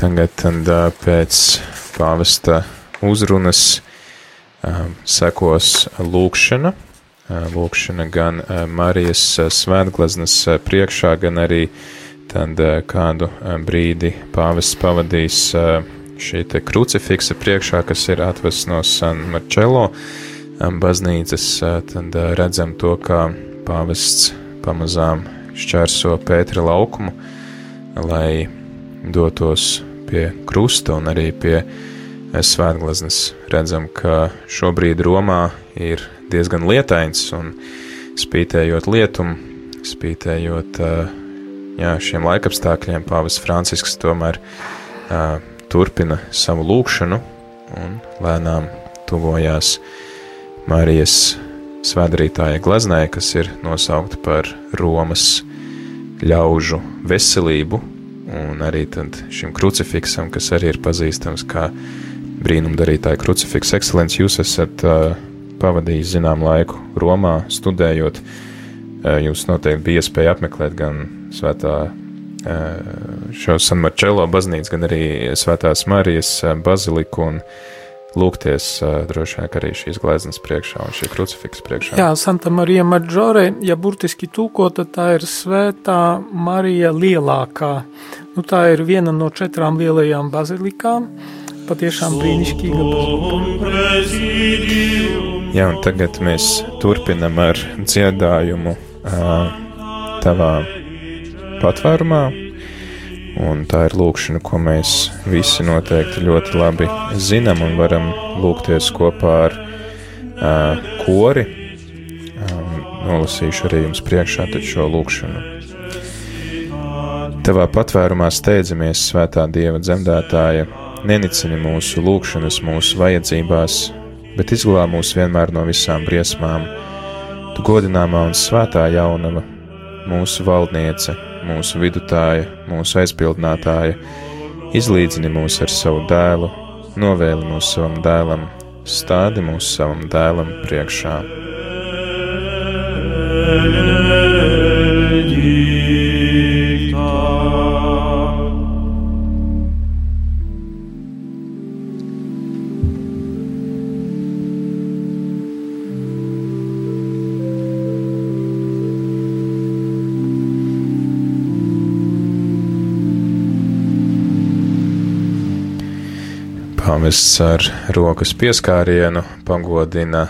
Tagad tad, pēc pāvesta uzrunas sekos lūkšana. Ā, Lūkšana gan ā, Marijas ā, svētglaznas ā, priekšā, gan arī tad kādu brīdi pāvests pavadīs šī te krucifiksa priekšā, kas ir atvests no San Marcello ā, baznīcas. Tad redzam to, kā pāvests pamazām šķērso Pētera laukumu, lai dotos pie krusta un arī pie eh, svētglaznes. Redzam, ka šobrīd Romā ir diezgan lietains un spītējot lietumu, spītējot jā, šiem laikapstākļiem, Pāvis Francisks tomēr uh, turpina savu lūkšanu un lēnām tuvojās Marijas svētdarītāja gleznai, kas ir nosaukta par Romas ļaužu veselību, un arī šim krucifiksam, kas arī ir pazīstams kā brīnumdarītāja krucifiks ekscelents. Jūs esat uh, pavadījis zinām laiku Romā, studējot. Uh, jūs noteikti bija iespēja apmeklēt gan svētā šo San Marcello baznīcu, gan arī svētās Marijas baziliku un lūgties droši vien arī šīs gleznas priekšā un šī krucifiks priekšā. Jā, Santa Marija Maģore, ja burtiski tūkota, tā ir svētā Marija lielākā. Nu, tā ir viena no četrām lielajām bazilikām. Patiešām brīnišķīga bazilika. Jā, un tagad mēs turpinam ar dziedājumu tavā patvērumā. Un tā ir lūkšana, ko mēs visi noteikti ļoti labi zinām un varam lūgties kopā ar uh, kori. Um, nolasīšu arī jums priekšā šo lūkšanu. Tavā patvērumā steidzamies, Svētā Dieva dzemdētāja, nenicini mūsu lūgšanas, mūsu vajadzībās, bet izglāb mūs vienmēr no visām briesmām. Tu godināmā un svētā jaunava, mūsu valdniece, mūsu vidutāja, mūsu aizbildinātāja, izlīdzini mūs ar savu dēlu, novēli mūs savam dēlam, stādi mūs savam dēlam priekšā. Pāvests ar rokas pieskārienu pagodina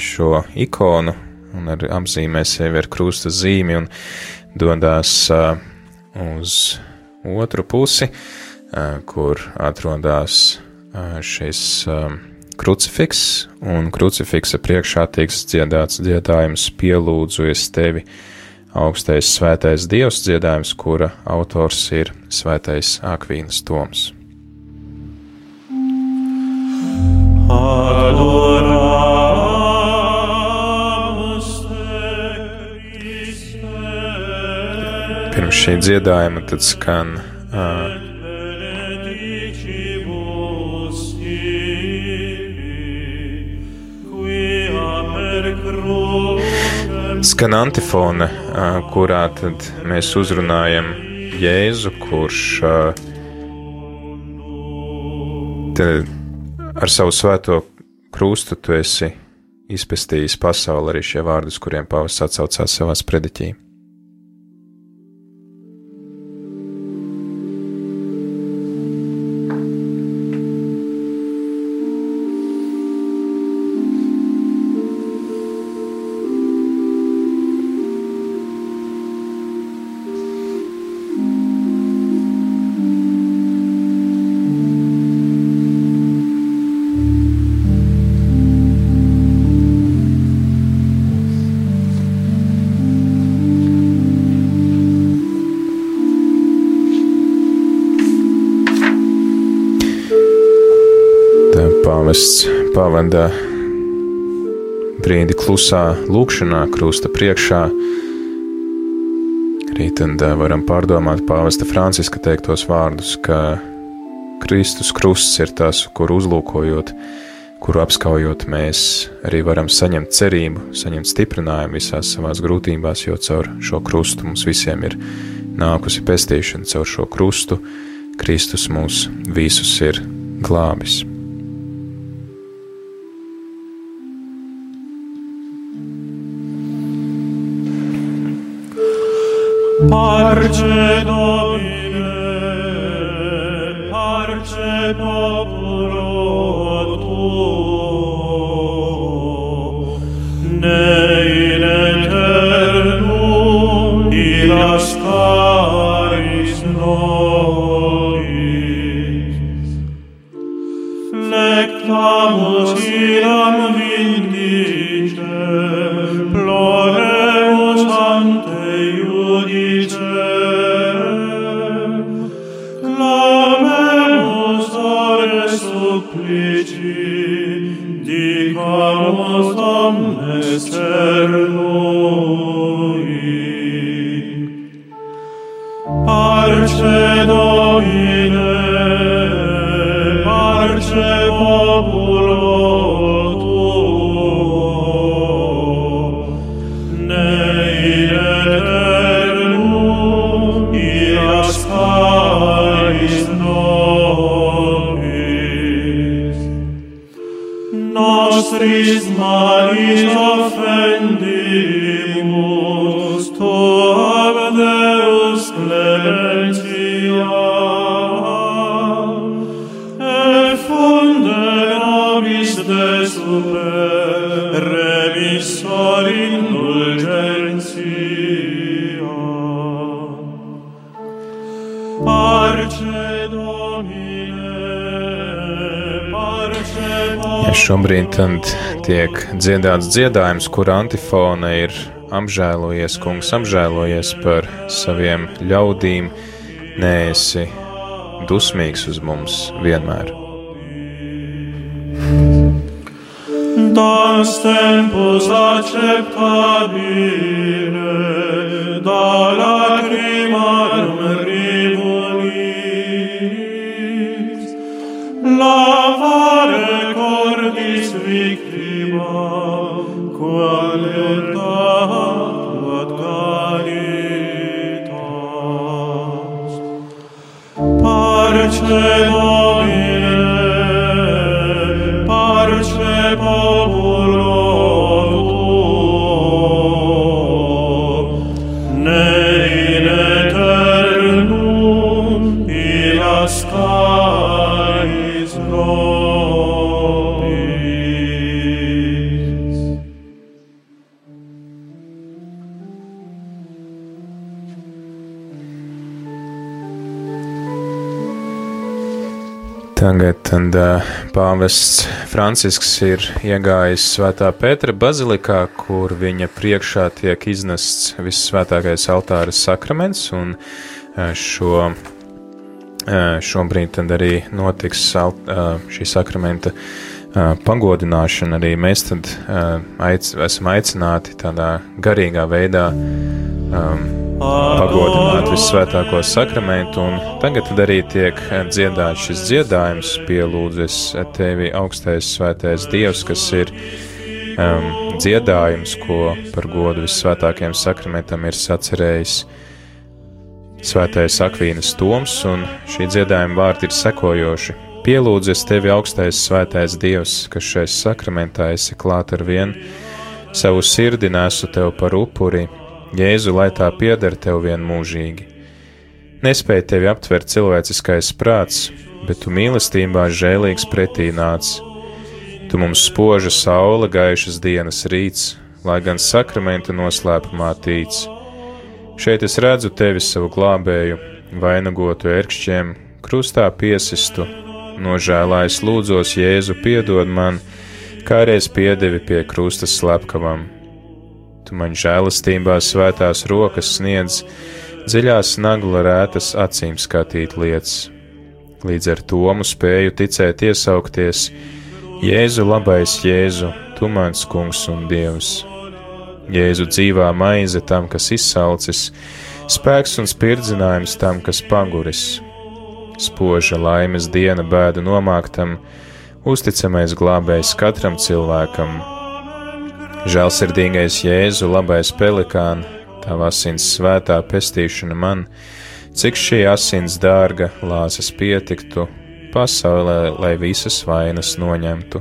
šo ikonu un ar apzīmē sevi ar krusta zīmi un dodas uz otru pusi, kur atrodas šis krucifiks, un krucifiksa priekšā tiks dziedāts dziedājums pielūdzu es tevi, augstais svētais dievs dziedājums, kura autors ir svētais Akvīnas Toms. Pirms šī dziedājuma tad skan uh, skan antifone, kurā tad mēs uzrunājam Jēzu, kurš tad Ar savu svēto krustu tu esi izpestījis pasauli arī šie vārdus, kuriem pāvis atsaucās savās prediķī. Pavada brīdi klusā lūkšanā, krusta priekšā. Arī tad varam pārdomāt pāvesta Franciska teiktos vārdus, ka Kristus krusts ir tas, kur uzlūkojot, kuru apskaujot, mēs arī varam saņemt cerību, saņemt stiprinājumu visās savās grūtībās, jo caur šo krustu mums visiem ir nākusi pestīšana, caur šo krustu Kristus mūs visus ir glābis. Parce Domine šobrīd tad tiek dziedāts dziedājums, kur antifona ir apžēlojies, kungs apžēlojies par saviem ļaudīm, neesi dusmīgs uz mums vienmēr. Das tempus acceptabile, da lacrimarum Ave tad, pāvests Francisks ir iegājis Svētā Pētera bazilikā, kur viņa priekšā tiek iznests vissvētākais altāra sakraments, un šo, šobrīd arī notiks šī sakramenta pagodināšana. Arī mēs tad aic, esam aicināti tādā garīgā veidā um, pagodināt visvētāko sakramentu, tagad arī tiek dziedāts šis dziedājums, pielūdzes tevi augstais svētais Dievs, kas ir um, dziedājums, ko par godu visvētākajam sakramentam ir sacerējis svētais Akvīnas Toms, un šī dziedājuma vārdi ir sekojoši. Pielūdzes tevi augstais svētais Dievs, kas šais sakramentā esi klāt ar vienu, savu sirdi nesu tev par upuri, Jēzu, lai tā pieder tev vienmūžīgi. Nespēja tevi aptvert cilvēciskais prāts, bet tu mīlestībā žēlīgs pretī nāc. Tu mums spoža saule, gaišas dienas rīts, lai gan sakramenta noslēpumā tīc. Šeit es redzu tevi savu glābēju, vainagotu ērkšķiem, krustā piesistu, nožēlājis lūdzos Jēzu piedod man, kā reiz piedevi pie krustas slepkavam tu man žēlastībā svētās rokas sniedz, dziļās nagla rētas acīm skatīt lietas. Līdz ar to mu spēju ticēt iesaukties, Jēzu labais Jēzu, tu mans kungs un dievs. Jēzu dzīvā maize tam, kas izsalcis, spēks un spirdzinājums tam, kas paguris. Spoža laimes diena bēdu nomāktam, uzticamais glābējs katram cilvēkam, Žēlsirdīgais Jēzu, labais pelikān, tava asins svētā pestīšana man, cik šī asins dārga lāsas pietiktu, pasaulē, lai visas vainas noņemtu.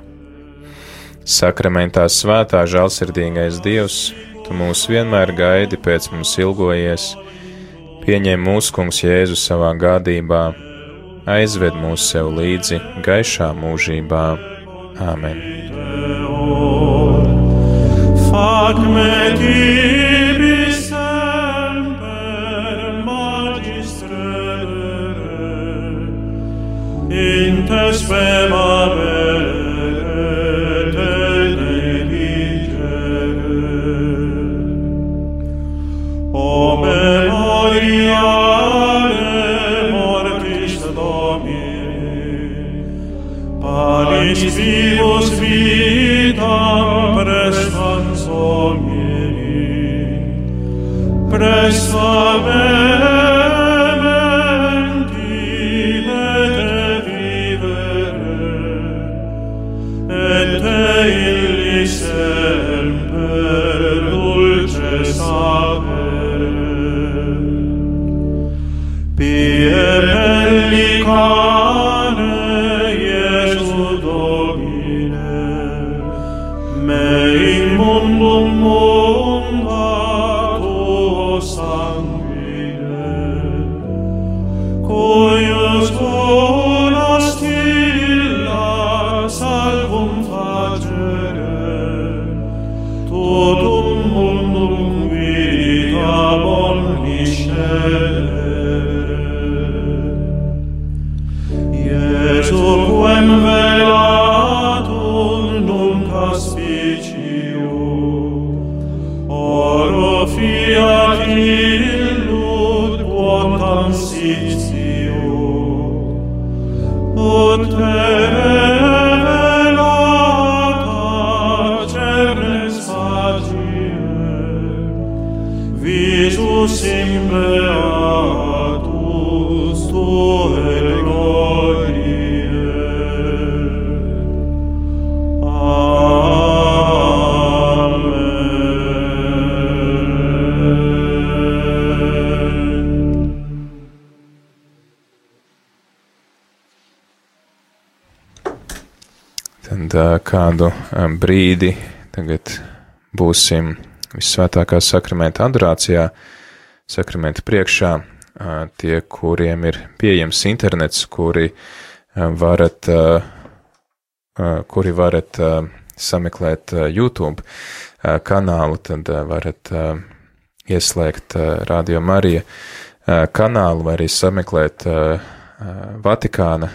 Sakramentā svētā žēlsirdīgais Dievs, tu mūs vienmēr gaidi, pēc mums ilgojies, pieņem mūsu kungs Jēzu savā gādībā, aizved mūs sev līdzi gaišā mūžībā. Āmen! fac me tibi semper magistrere in te spema Christ me. Brīdi tagad būsim visvētākā sakramenta adorācijā, sakramenta priekšā, tie, kuriem ir pieejams internets, kuri varat, kuri varat sameklēt YouTube kanālu, tad varat ieslēgt Radio Marija kanālu vai arī sameklēt Vatikāna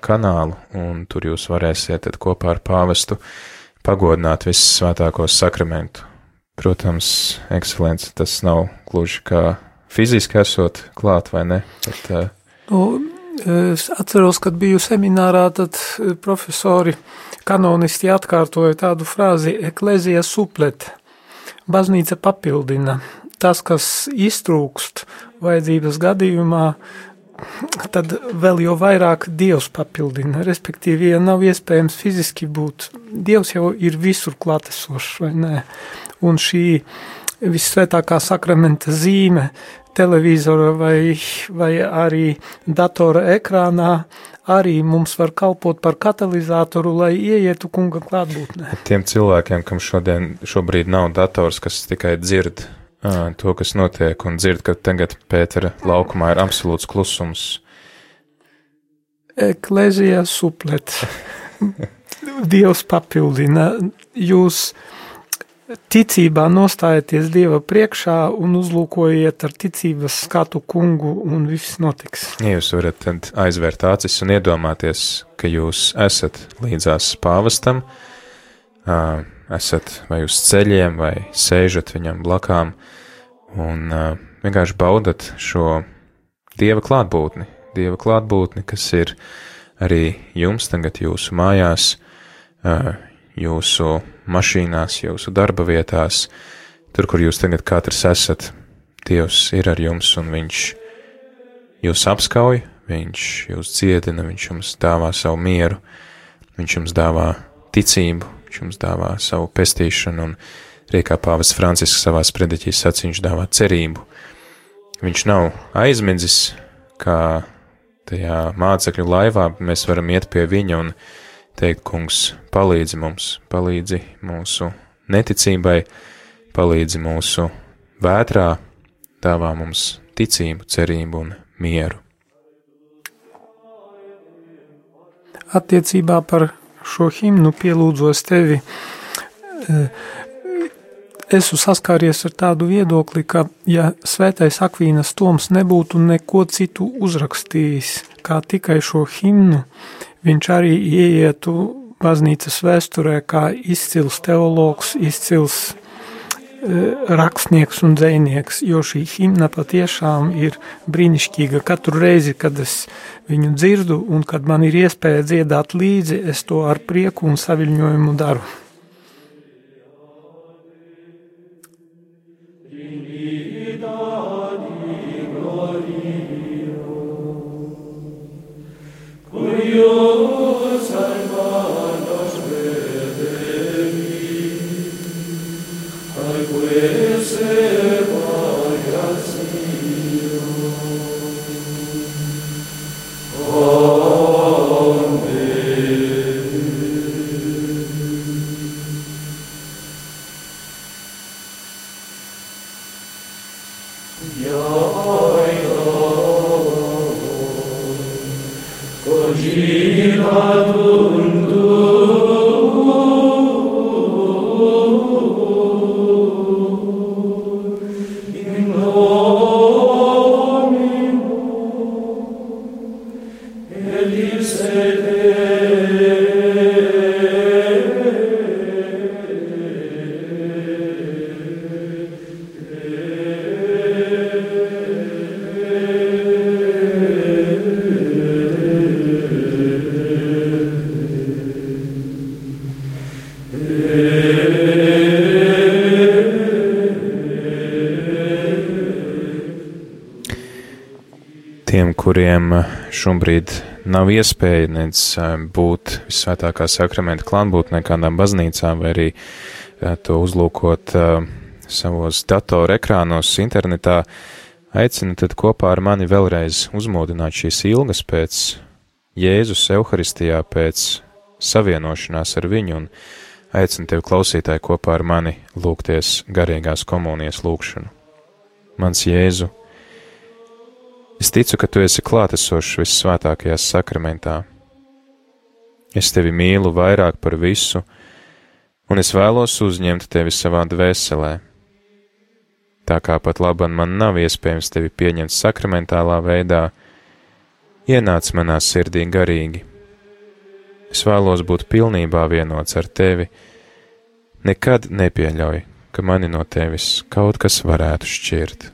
kanālu, un tur jūs varēsiet kopā ar pāvestu pagodināt visu svētāko sakramentu. Protams, ekscelence tas nav gluži kā fiziski esot klāt vai ne, bet uh, nu, Es atceros, kad biju seminārā, tad profesori kanonisti atkārtoja tādu frāzi eklezija suplet. Baznīca papildina. Tas, kas iztrūkst vajadzības gadījumā, tad vēl jau vairāk Dievs papildina. Respektīvi, ja nav iespējams fiziski būt, Dievs jau ir visur klātesošs, vai ne? Un šī visvētākā sakramenta zīme televizora vai, vai arī datora ekrānā arī mums var kalpot par katalizatoru, lai ieietu kunga klātbūtnē. Tiem cilvēkiem, kam šodien, šobrīd nav dators, kas tikai dzird to, kas notiek, un dzird, ka tagad Pētera laukumā ir absolūts klusums. Eklezija suplet. Dievs papildina. Jūs ticībā nostājieties Dieva priekšā un uzlūkojiet ar ticības skatu kungu, un viss notiks. Ja jūs varat aizvērt acis un iedomāties, ka jūs esat līdzās pāvestam, esat vai uz ceļiem, vai sēžat viņam blakām, un vienkārši baudat šo Dieva klātbūtni, Dieva klātbūtni, kas ir arī jums tagad jūsu mājās, jūsu mašīnās, jūsu darba vietās, tur, kur jūs tagad katrs esat. Dievs ir ar jums, un Viņš jūs apskauj, Viņš jūs dziedina, Viņš jums dāvā savu mieru, Viņš jums dāvā ticību, Viņš jums dāvā savu pestīšanu, un arī kā pāvis Francisks savā sprediķīs sacīja, Viņš dāvā cerību. Viņš nav aizmidzis, kā tajā mācekļu laivā, mēs varam iet pie viņa un teikt, kungs, palīdzi mums, palīdzi mūsu neticībai, palīdzi mūsu vētrā, dāvā mums ticību, cerību un mieru. Attiecībā par šo himnu pielūdzos tevi, e, esmu saskāries ar tādu viedokli, ka ja svētais Akvīnas Toms nebūtu neko citu uzrakstījis, kā tikai šo himnu, viņš arī ieietu baznīcas vēsturē kā izcils teologs, izcils rakstnieks un dzēnieks, jo šī himna patiešām ir brīnišķīga. Katru reizi, kad es viņu dzirdu un kad man ir iespēja dziedāt līdzi, es to ar prieku un saviļņojumu daru. Tiem, šobrīd nav iespēja nedz būt visvētākā sakramenta klātbūtnē kādām baznīcām, vai arī to uzlūkot savos datoru ekrānos internetā, aicinu tad kopā ar mani vēlreiz uzmodināt šīs ilgas pēc Jēzus Euharistijā, pēc savienošanās ar viņu, un aicinu tevi klausītāji kopā ar mani lūgties garīgās komunijas lūgšanu. Mans Jēzu, Es ticu, ka tu esi klātesošs vissvētākajā sakramentā. Es tevi mīlu vairāk par visu, un es vēlos uzņemt tevi savā dvēselē. Tā kā pat labam man nav iespējams tevi pieņemt sakramentālā veidā, ienāc manā sirdī garīgi. Es vēlos būt pilnībā vienots ar tevi. Nekad nepieļauj, ka mani no tevis kaut kas varētu šķirt.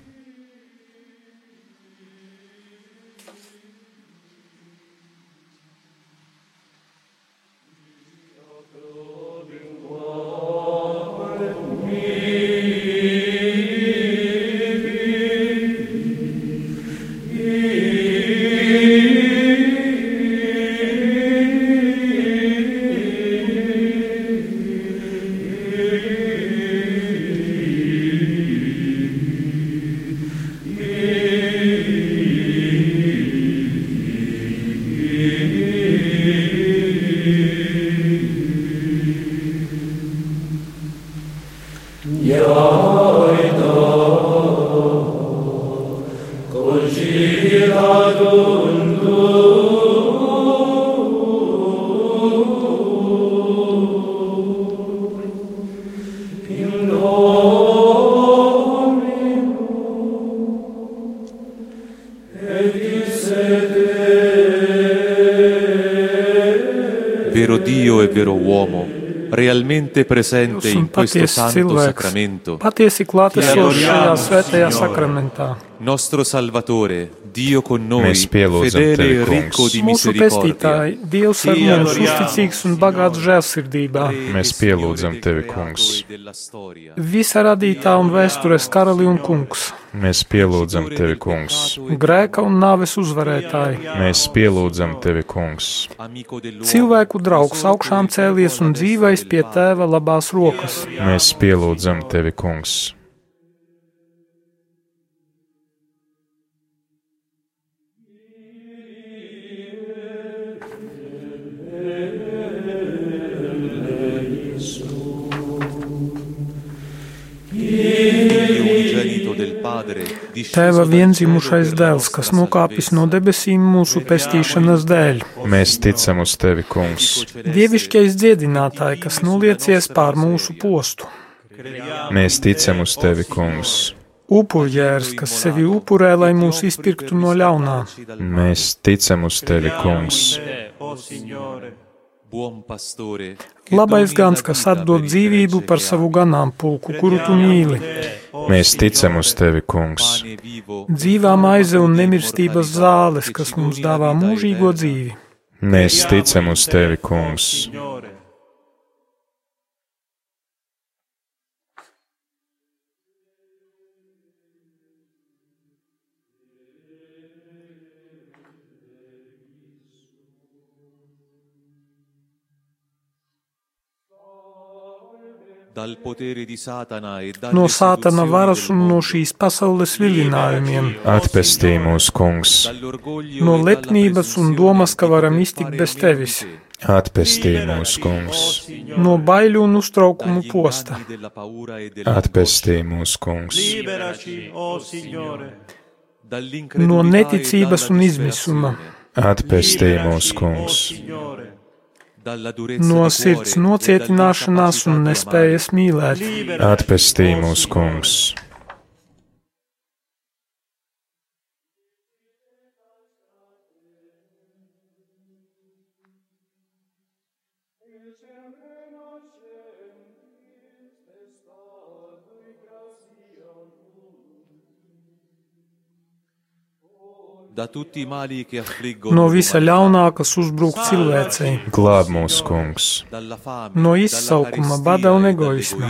Vero uomo, realmente presente in questo santo sacramento, patiesi klātesošs šajā adoriamo, svētajā sakramentā. nostro Salvatore, Dio con noi, Mēs pielūdzam fedele tevi, e Kungs. Mūsu misericordia. pestītāji, Dievs ar mums, uzticīgs un bagāts žēlsirdībā. Mēs pielūdzam tevi, Kungs. Visa radītā un vēstures karali un kungs, Mēs pielūdzam tevi, Kungs. grēka un nāves uzvarētāji, Mēs pielūdzam tevi, Kungs. cilvēku draugs augšām cēlies un dzīvais pie tēva labās rokas. Mēs pielūdzam tevi, Kungs. Tēva vienzimušais dēls, kas nokāpis no debesīm mūsu pestīšanas dēļ. Mēs ticam uz tevi, Kungs. Dievišķais dziedinātāji, kas noliecies pār mūsu postu. Mēs ticam uz tevi, Kungs. Upurjērs, kas sevi upurē, lai mūs izpirktu no ļaunā. Mēs ticam uz tevi, Kungs. Labais gans, kas atdod dzīvību par savu ganāmpulku, kuru tu mīli. Mēs ticam uz tevi, Kungs. Dzīvā maize un nemirstības zāles, kas mums dāvā mūžīgo dzīvi. Mēs ticam uz tevi, Kungs. No sātana varas un no šīs pasaules vilinājumiem, Atpestī mūs, Kungs. no lepnības un domas, ka varam iztikt bez tevis, Atpestī mūs, Kungs. no baiļu un uztraukumu posta, Atpestī mūs, Kungs. liberaci, o Signore, no neticības un izmisuma, Atpestī mūs, Kungs. No sirds nocietināšanās un nespējas mīlēt. Atpestī mūs, Kungs. No visa ļaunā, kas uzbruk cilvēcei, Glāb mūs, Kungs. no izsaukuma, bada un egoisma,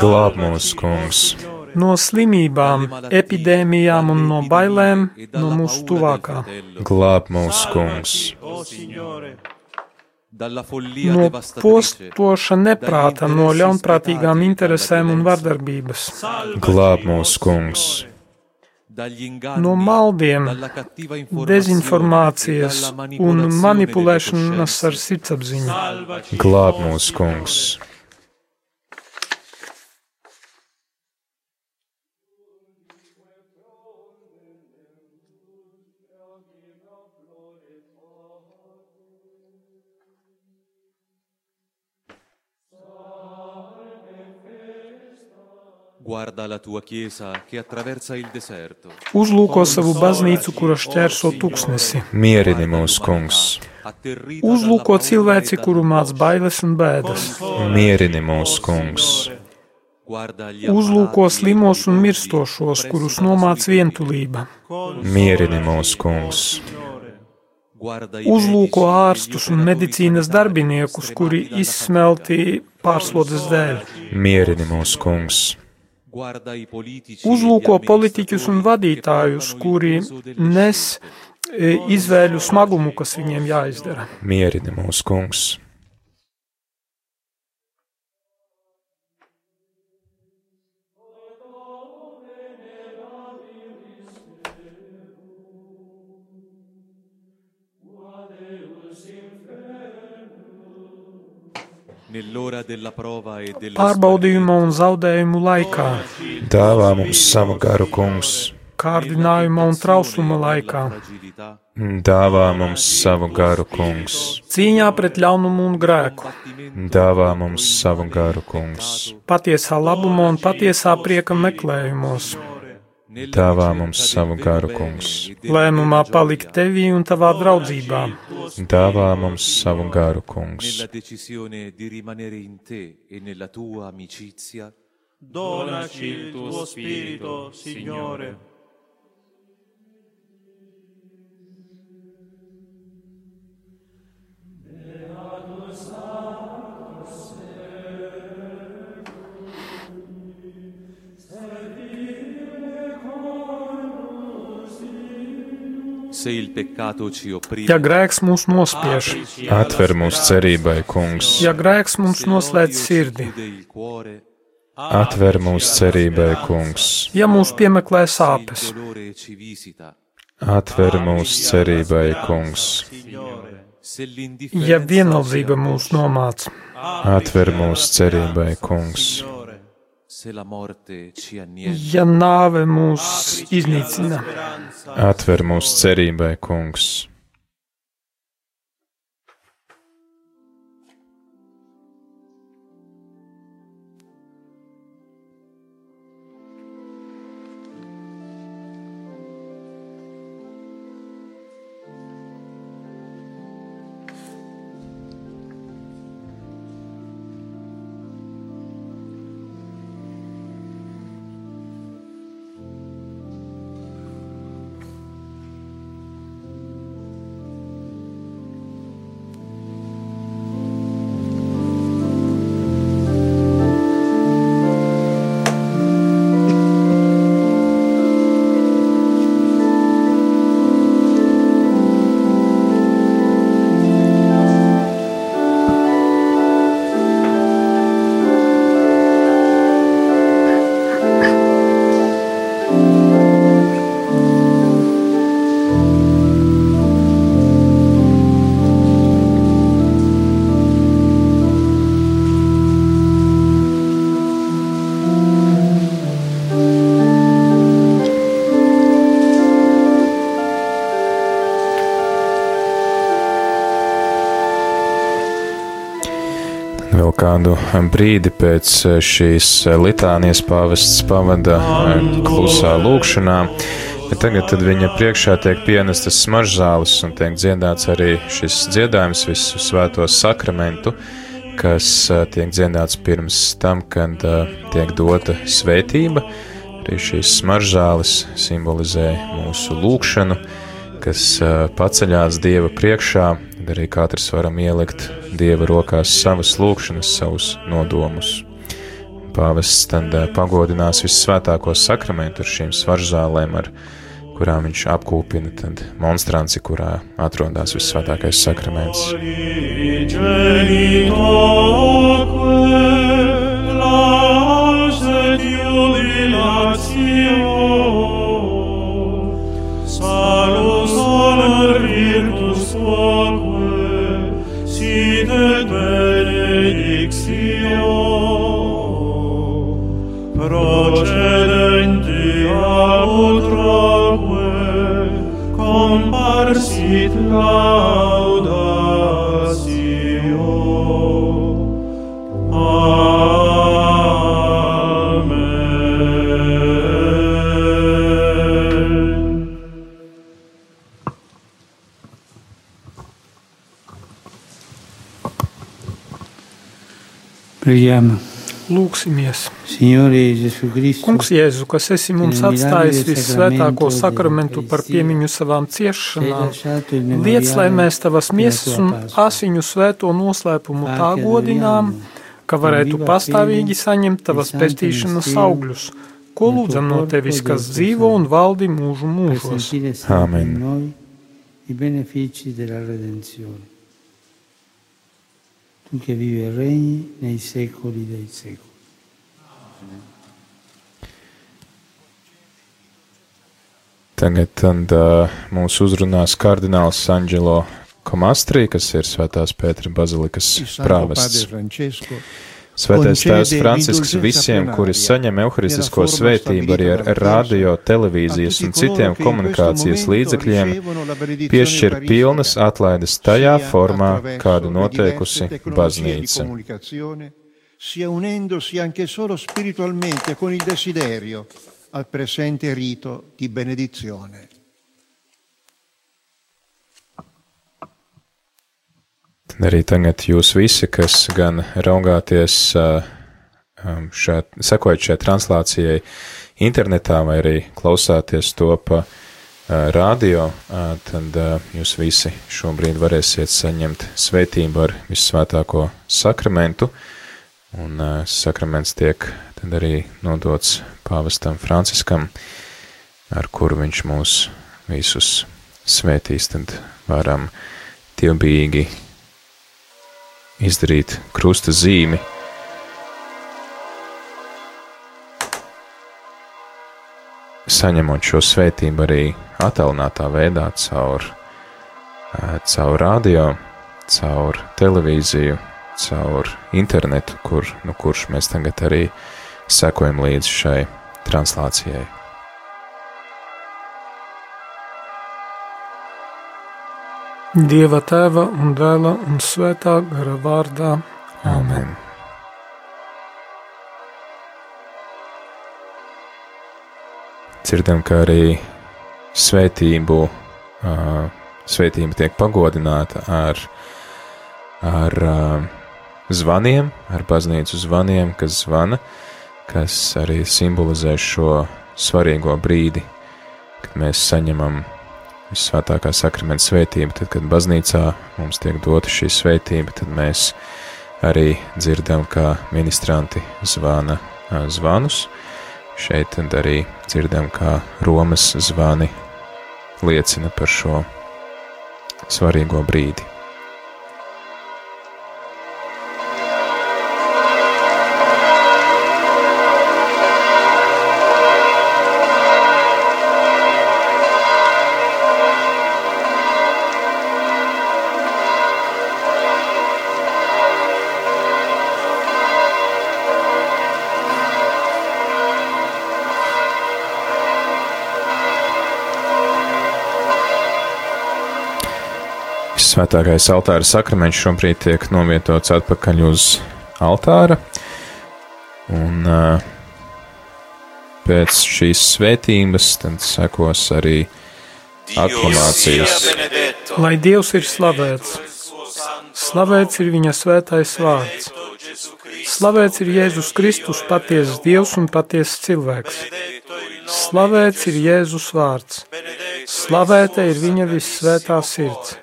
Glāb mūs, Kungs. no slimībām, epidēmijām un no bailēm no mūsu tuvākā, Glāb mūs, Kungs. o Signore, no postoša neprāta, no ļaunprātīgām interesēm un vardarbības, Glāb mūs, Kungs. No maldiem, dezinformācijas un manipulēšanas ar sirdsapziņu. Glāb mūs, Kungs. Uzlūko savu baznīcu, kura šķērso tūkstnesi. Mierini mūs, kungs, Uzlūko cilvēci, kuru māc bailes un bēdas. mierini mūs, kungs, Uzlūko slimos un mirstošos, kurus nomāc vientulība. mierini mūs, kungs, Uzlūko e ārstus un medicīnas darbiniekus, kuri izsmelti pārslodzes dēļ. mierini mūs, kungs, Uzlūko e politiķus un vadītājus, kuri nes e, izvēļu smagumu, kas viņiem jāizdara. mierini mūs, kungs, Pārbaudījuma un zaudējumu laikā, dāvā mums savu garu, kungs, kārdinājuma un trausuma laikā, dāvā mums savu garu, kungs, cīņā pret ļaunumu un grēku, dāvā mums savu garu, kungs, patiesā labuma un patiesā prieka meklējumos, dāvā mums savu garu, kungs, lēmumā palikt tevī un tavā draudzībā, dāvā mums savu garu, kungs, nella decisione di rimanere in te e nella tua amicizia, Donaci il tuo spirito, Signore. se ja grēks mūs nospiež, atver mūs cerībai, kungs, ja grēks mums noslēdz sirdi, atver mūs cerībai, kungs, ja mūs piemeklē sāpes, atver mūs cerībai, kungs, ja vienaldzība mūs nomāc, atver mūs cerībai, kungs, ja nāve mūs iznīcina, atver mūs cerībai, kungs. Kādu brīdi pēc šīs litānijas pāvests pavada klusā lūkšanā, bet tagad viņa priekšā tiek pienestas smaržzāles un tiek dziedāts arī šis dziedājums visu svēto sakramentu, kas eh, tiek dziedāts pirms tam, kad eh, tiek dota svētība. Arī šīs smaržzāles simbolizē mūsu lūkšanu, kas eh, paceļās Dieva priekšā, arī katrs varam ielikt Dieva rokās savas lūkšanas, savus nodomus. Pāvests tad eh, pagodinās visvētāko sakramentu ar šīm svarzālēm, ar kurām viņš apkūpina tad monstranci, kurā atrodas visvētākais sakraments. Salus honor virtus tuaque, procedenti a utroque comparsit laudatio Amen Preghiamo Lūksimies! Kungs, Jēzu, kas esi mums atstājis visvētāko sakramentu par piemiņu savām ciešanām, liec, lai mēs tavas miesas un asiņu svēto noslēpumu tā godinām, ka varētu pastāvīgi saņemt tavas pestīšanas augļus, ko lūdzam no tevis, kas dzīvo un valdi mūžu mūžos. noi i benefici della redenzione. Che vivi e regni nei secoli dei secoli. Tagad tad, uh, mūs uzrunās kardināls Anģelo Komastrī, kas ir Svētās Pētera bazilikas prāvests. Svētais Tēvs Francisks visiem, kuri saņem forma svētību arī ar radio, televīzijas un citiem komunikācijas līdzekļiem, piešķir pilnas atlaides tajā formā, kādu noteikusi baznīca. sia unendosi anche solo spiritualmente con il desiderio al presente rito di benedizione. Arī tagad jūs visi, kas gan raugāties, šā, sekojat šai translācijai internetā vai arī klausāties to pa radio, tad jūs visi šobrīd varēsiet saņemt svētību ar vissvētāko sakramentu, un sakraments tiek tad arī nodots pāvestam Franciskam, ar kuru viņš mūs visus svētīs, tad varam dievbijīgi izdarīt krusta zīmi. Saņemot šo svētību arī attālinātā veidā caur, caur radio, caur televīziju, caur internetu, kur, nu, kurš mēs tagad arī sekojam līdzi šai translācijai. Dieva tēva un dēla un svētā gara vārdā. Amen. Dzirdam, ka arī svētību, svētība tiek pagodināta ar, ar zvaniem, ar baznīcu zvaniem, kas zvana, kas arī simbolizē šo svarīgo brīdi, kad mēs saņemam visvētākā sakramenta svētību, tad, kad baznīcā mums tiek dota šī svētība, tad mēs arī dzirdam, kā ministranti zvana zvanus. Šeit tad arī dzirdam, kā Romas zvani liecina par šo svarīgo brīdi. Svētākais altāra sakraments šobrīd tiek novietots atpakaļ uz altāra, un pēc šīs svētības tad sekos arī aklamācijas. Lai Dievs ir slavēts, slavēts ir viņa svētais vārds. Slavēts ir Jēzus Kristus, patiesas Dievs un patiesas cilvēks. Slavēts ir Jēzus vārds. Slavēta ir viņa vissvētā sirds.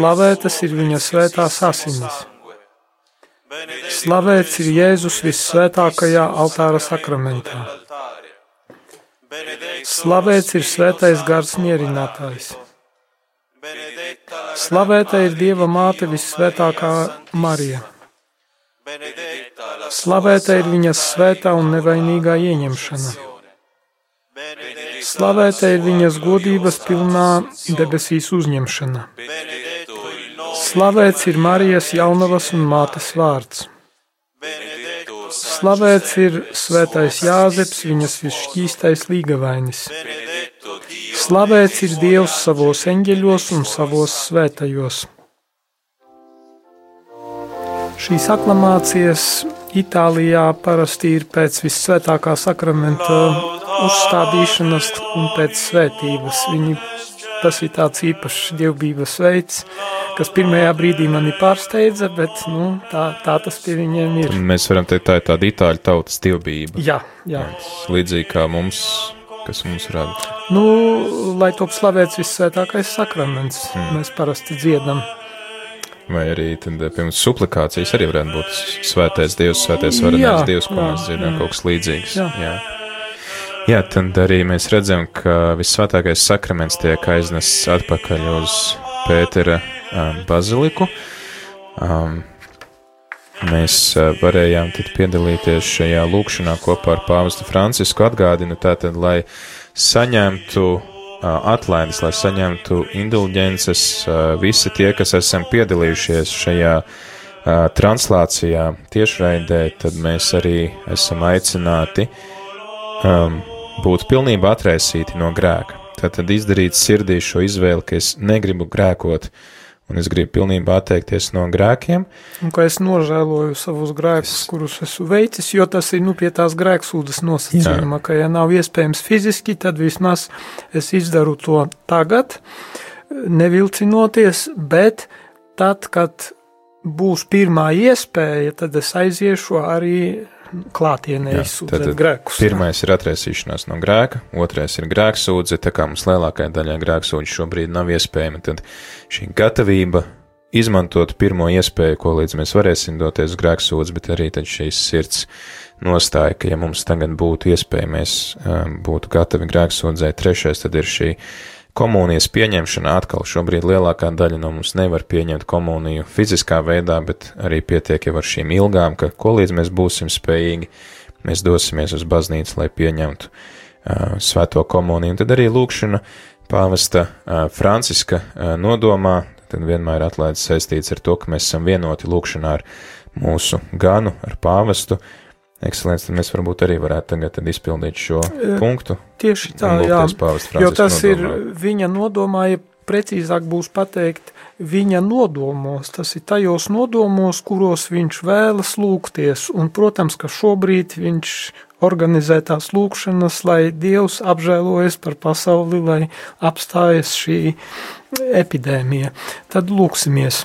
Slavētas ir viņa svētās asinis. Slavēts ir Jēzus vissvētākajā altāra sakramentā. Slavēts ir svētais gars mierinātājs. Slavēta ir Dieva māte vissvētākā Marija. Slavēta ir viņas svētā un nevainīgā ieņemšana. Slavēta ir viņas godības pilnā debesīs uzņemšana. Slavēts ir Marijas jaunavas un mātes vārds. Slavēts ir svētais Jāzeps, viņas visšķīstais līgavainis. Slavēts ir Dievs savos eņģeļos un savos svētajos. Šīs aklamācijas Itālijā parasti ir pēc visvētākā sakramenta uzstādīšanas un pēc svētības. Viņi, tas ir tāds īpašs dievbijības veids, kas pirmajā brīdī mani pārsteidza, bet nu, tā, tā tas pie viņiem ir. Mēs varam teikt, tā ir tāda itāļu tautas dievbijība. Jā, jā. Līdzīgi kā mums, kas mums rada. Nu, lai top slavēts vissvētākais sakraments, mm. mēs parasti dziedam. Vai arī, tad, piemēram, suplikācijas arī varētu būt svētais Dievs, svētais varenais Dievs, ko jā, mēs dzirdam, kaut kas līdzīgs. Jā. jā. Jā, tad arī mēs redzam, ka visvētākais sakraments tiek aiznests atpakaļ uz Pētera baziliku. Um, mēs varējām piedalīties šajā lūkšanā kopā ar pāvestu Francisku atgādinu tātad, lai saņemtu atlaides, lai saņemtu indulģences visi tie, kas esam piedalījušies šajā translācijā tiešraidē, tad mēs arī esam aicināti um, būt pilnībā atraisīti no grēka. Tātad izdarīt sirdī šo izvēli, ka es negribu grēkot, un es gribu pilnībā atteikties no grēkiem. Un ka es nožēloju savus grēkus, kurus esmu veicis, jo tas ir nu, pie tās grēksūdas nosacījuma, Jā. ka ja nav iespējams fiziski, tad vismaz es izdaru to tagad, nevilcinoties, bet tad, kad būs pirmā iespēja, tad es aiziešu arī klātienē izsūdzēt grēkus. Pirmais ir atraisīšanās no grēka, otrais ir grēksūdze, tā kā mums lielākajai daļai grēksūdzi šobrīd nav iespējama, tad šī gatavība izmantot pirmo iespēju, ko līdz mēs varēsim doties uz grēksūdzi, bet arī tad šīs sirds nostāja, ka ja mums tagad būtu iespēja, mēs um, būtu gatavi grēksūdzēt. Trešais tad ir šī komunijas pieņemšana atkal šobrīd lielākā daļa no mums nevar pieņemt komuniju fiziskā veidā, bet arī pietiek jau ar šīm ilgām, ka ko līdz mēs būsim spējīgi, mēs dosimies uz baznīcu, lai pieņemtu uh, svēto komuniju. Un tad arī lūkšana pāvesta uh, Franciska uh, nodomā, tad vienmēr atlaides saistīts ar to, ka mēs esam vienoti lūkšanā ar mūsu ganu, ar pāvestu, uh, Ekscelents, tad mēs varbūt arī varētu tagad izpildīt šo punktu. Tieši tā, jā, jo tas nodomā. ir viņa nodomā, ja precīzāk būs pateikt, viņa nodomos, tas ir tajos nodomos, kuros viņš vēlas lūgties, un, protams, ka šobrīd viņš organizē tās lūkšanas, lai Dievs apžēlojas par pasauli, lai apstājas šī epidēmija. Tad lūksimies.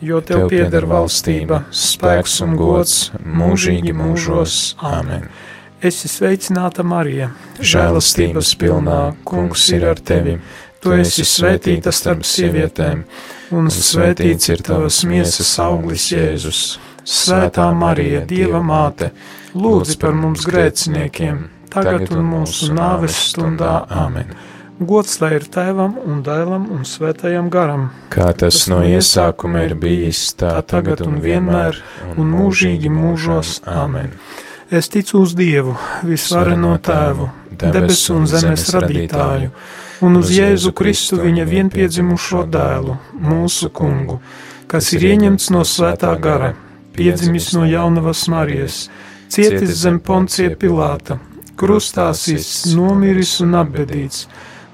jo tev pieder valstība, spēks un gods mūžīgi mūžos. Āmen! Es esmu sveicināta Marija, žēlastības pilnā, kungs ir ar tevi. Tu esi svētīta starp sievietēm, un svētīts ir tavas miesas auglis Jēzus. Svētā Marija, Dieva māte, lūdz par mums grēciniekiem, tagad un mūsu nāves stundā. Āmen! Gods lai ir tēvam un dēlam un svētajam garam. Kā tas, tas no iesākuma ir bijis, tā tagad un vienmēr un mūžīgi mūžos. Āmen. Es ticu uz Dievu, visvareno tēvu, debesu un zemes radītāju, un uz Jēzu Kristu viņa vienpiedzimušo dēlu, mūsu kungu, kas ir ieņemts no svētā gara, piedzimis no jaunavas Marijas, cietis zem poncija Pilāta, krustāsis, nomiris un apbedīts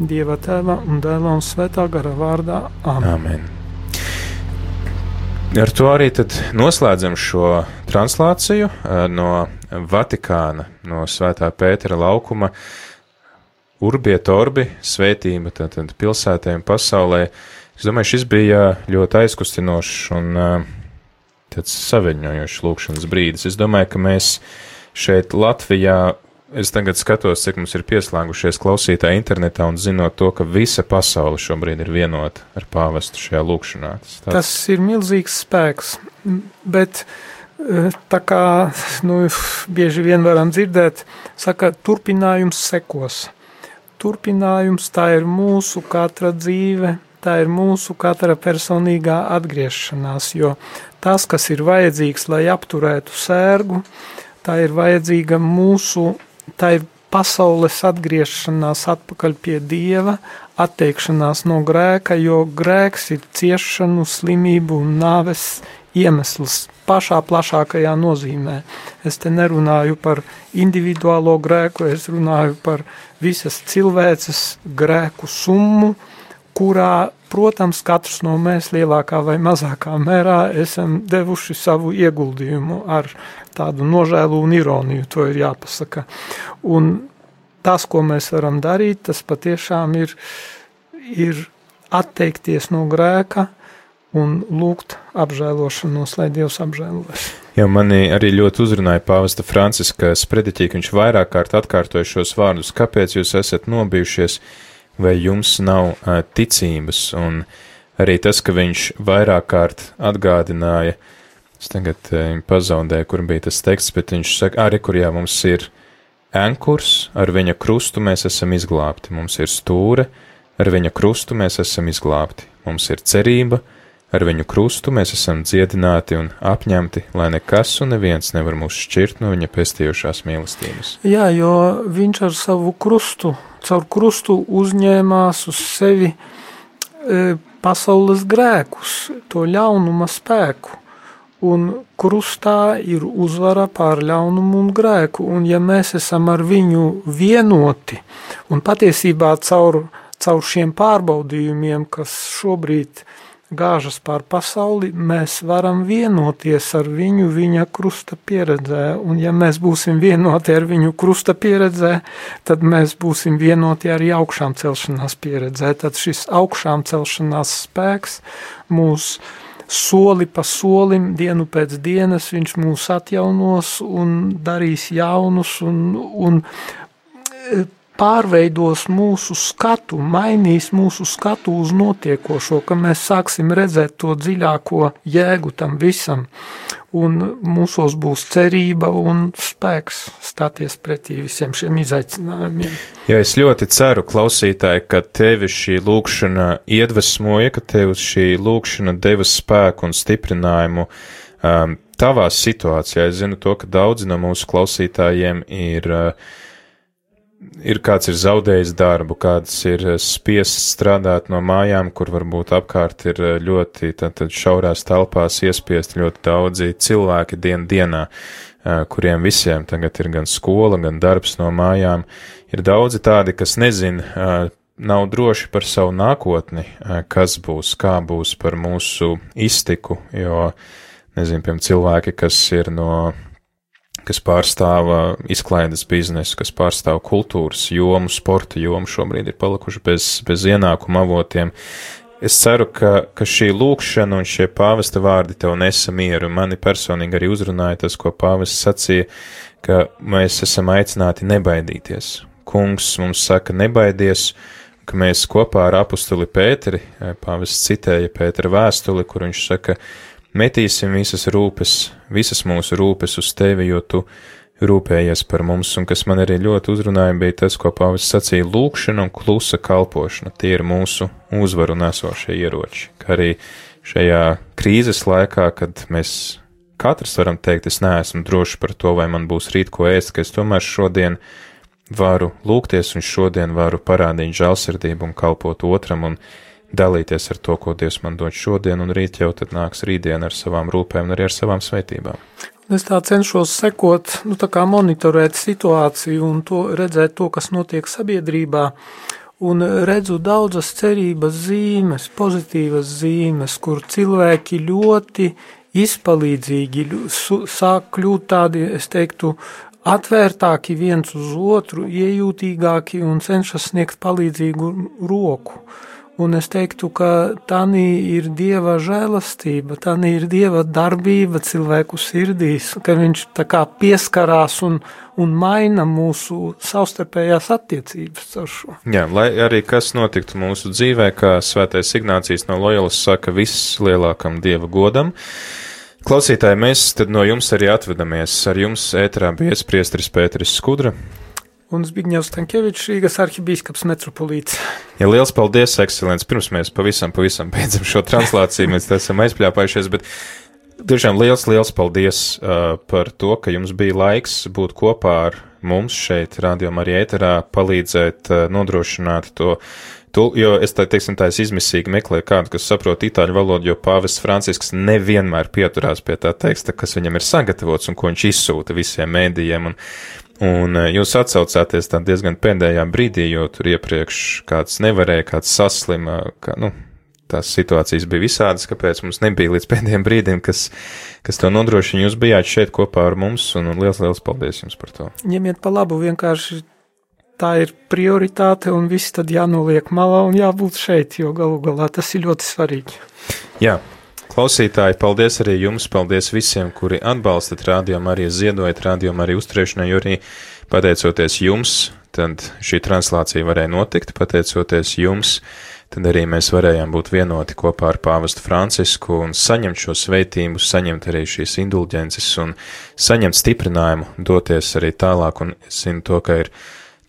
Dieva tēva un dēla un svētā gara vārdā. Amen. Amen. Ar to arī noslēdzam šo translāciju no Vatikāna, no Svētā Pētera laukuma. Urbiet orbi, svētība tātad pilsētēm pasaulē. Es domāju, šis bija ļoti aizkustinošs un tāds saviņojošs lūkšanas brīdis. Es domāju, ka mēs šeit Latvijā Es tagad skatos, cik mums ir pieslēgušies klausītāji internetā un zinot to, ka visa pasaule šobrīd ir vienota ar pāvestu šajā lūkšanā. Tas, tāds... Tas ir milzīgs spēks, bet Tā kā nu, bieži vien varam dzirdēt, saka, turpinājums sekos. Turpinājums tā ir mūsu katra dzīve, tā ir mūsu katra personīgā atgriešanās, jo tas, kas ir vajadzīgs, lai apturētu sērgu, tā ir vajadzīga mūsu, tā ir pasaules atgriešanās atpakaļ pie Dieva, atteikšanās no grēka, jo grēks ir ciešanu, slimību un nāves iemesls pašā plašākajā nozīmē. Es te nerunāju par individuālo grēku, es runāju par visas cilvēces grēku summu, kurā, protams, katrs no mēs lielākā vai mazākā mērā esam devuši savu ieguldījumu ar tādu nožēlu un ironiju, to ir jāpasaka. Un tas, ko mēs varam darīt, tas patiešām ir, ir atteikties no grēka un lūgt apžēlošanos, lai Dievs apžēlojas. Jā, manī arī ļoti uzrunāja pāvesta Franciska sprediķī, ka viņš vairāk kārt atkārtoja šos vārdus, kāpēc jūs esat nobijušies, vai jums nav uh, ticības, un arī tas, ka viņš vairāk kārt atgādināja, es tagad uh, pazaudēju, kur bija tas teksts, bet viņš saka, arī kur jā, mums ir Enkurs, ar viņa krustu mēs esam izglābti, mums ir stūre, ar viņa krustu mēs esam izglābti, mums ir cerība, ar viņu krustu mēs esam dziedināti un apņemti, lai nekas un neviens nevar mūs šķirt no viņa pestījušās mīlestības. Jā, jo viņš ar savu krustu, caur krustu uzņēmās uz sevi e, pasaules grēkus, to ļaunuma spēku un krustā ir uzvara pār ļaunumu un grēku, un ja mēs esam ar viņu vienoti, un patiesībā caur, caur šiem pārbaudījumiem, kas šobrīd gāžas pār pasauli, mēs varam vienoties ar viņu viņa krusta pieredzē, un ja mēs būsim vienoti ar viņu krusta pieredzē, tad mēs būsim vienoti arī augšām celšanās pieredzē, tad šis augšām celšanās spēks mūs soli pa solim, dienu pēc dienas viņš mūs atjaunos un darīs jaunus un, un e, pārveidos mūsu skatu, mainīs mūsu skatu uz notiekošo, ka mēs sāksim redzēt to dziļāko jēgu tam visam un mūsos būs cerība un spēks stāties pretī visiem šiem izaicinājumiem. Jā, es ļoti ceru, klausītāji, ka tevi šī lūkšana iedvesmoja, ka tev šī lūkšana deva spēku un stiprinājumu um, tavā situācijā. Es zinu to, ka daudzi no mūsu klausītājiem ir uh, ir kāds ir zaudējis darbu, kāds ir eh, spiests strādāt no mājām, kur varbūt apkārt ir eh, ļoti tātad šaurās telpās iespiest ļoti daudzi cilvēki dien dienā, eh, kuriem visiem tagad ir gan skola, gan darbs no mājām. Ir daudzi tādi, kas nezin, nav droši par savu nākotni, kas būs, kā būs par mūsu iztiku, jo, nezinu, piemēram, cilvēki, kas ir no kas pārstāv izklaides biznesu, kas pārstāv kultūras jomu, sporta jomu, šobrīd ir palikuši bez, bez ienākuma avotiem. Es ceru, ka, ka šī lūkšana un šie pāvesta vārdi tev nesa mieru. Mani personīgi arī uzrunāja tas, ko pāvests sacīja, ka mēs esam aicināti nebaidīties. Kungs mums saka, nebaidies, ka mēs kopā ar apustuli Pēteri, pāvests citēja Pētera vēstuli, kur viņš saka, metīsim visas rūpes, visas mūsu rūpes uz tevi, jo tu rūpējies par mums, un kas man arī ļoti uzrunāja, bija tas, ko Pāvils sacīja - lūkšana un klusa kalpošana. Tie ir mūsu uzvaru nesošie ieroči, kā arī šajā krīzes laikā, kad mēs katrs varam teikt, es neesmu drošs par to, vai man būs rīt ko ēst, ka es tomēr šodien varu lūgties un šodien varu parādīt žēlsirdību un kalpot otram. Un dalīties ar to, ko Dievs man dod šodien, un rīt jau tad nāks rītdien ar savām rūpēm un arī ar savām svētībām. Es tā cenšos sekot, nu tā kā monitorēt situāciju un to redzēt to, kas notiek sabiedrībā, un redzu daudzas cerības zīmes, pozitīvas zīmes, kur cilvēki ļoti izpalīdzīgi sāk kļūt tādi, es teiktu, atvērtāki viens uz otru, iejūtīgāki un cenšas sniegt palīdzīgu roku. Un es teiktu, ka tā ir Dieva žēlastība, tā ir Dieva darbība cilvēku sirdīs, ka Viņš pieskarās un, un maina mūsu savstarpējās attiecības ar šo. Jā, lai arī kas notiktu mūsu dzīvē, kā svētais Ignācijas no Lojalas saka, viss lielākam Dieva godam. Klausītāji, mēs no jums arī atvedamies. Ar jums ēterā bija iespriestris Pēteris Skudra. Un Zbigņevs Tankievičs, Rīgas arhibīskaps metropolīts. Ja liels paldies, ekscelents, pirms mēs pavisam, pavisam beidzam šo translāciju, mēs esam aizpļāpājušies, bet tiešām liels, liels paldies uh, par to, ka jums bija laiks būt kopā ar mums šeit, Radio Marija ēterā, palīdzēt uh, nodrošināt to Tu, jo es tā, teiksim, tā es izmisīgi meklēju kādu, kas saprot itāļu valodu, jo pāvests Francisks nevienmēr pieturās pie tā teksta, kas viņam ir sagatavots un ko viņš izsūta visiem mēdījiem. Un, un eh, jūs atsaucāties tā diezgan pēdējā brīdī, jo tur iepriekš kāds nevarēja, kāds saslima, ka, nu, tās situācijas bija visādas, kāpēc mums nebija līdz pēdējiem brīdim, kas, kas to nodrošina. Jūs bijāt šeit kopā ar mums, un, un liels, liels paldies jums par to. Ņemiet pa labu vienkārši tā ir prioritāte un viss tad jānoliek malā un jābūt šeit, jo galu galā tas ir ļoti svarīgi. Jā. Klausītāji, paldies arī jums, paldies visiem, kuri atbalstat rādījumu arī ziedojat rādījumu arī uzturēšanai, jo arī pateicoties jums, tad šī translācija varēja notikt, pateicoties jums, tad arī mēs varējām būt vienoti kopā ar pāvestu Francisku un saņemt šo sveitību, saņemt arī šīs indulģences un saņemt stiprinājumu, doties arī tālāk, un es zinu to, ka ir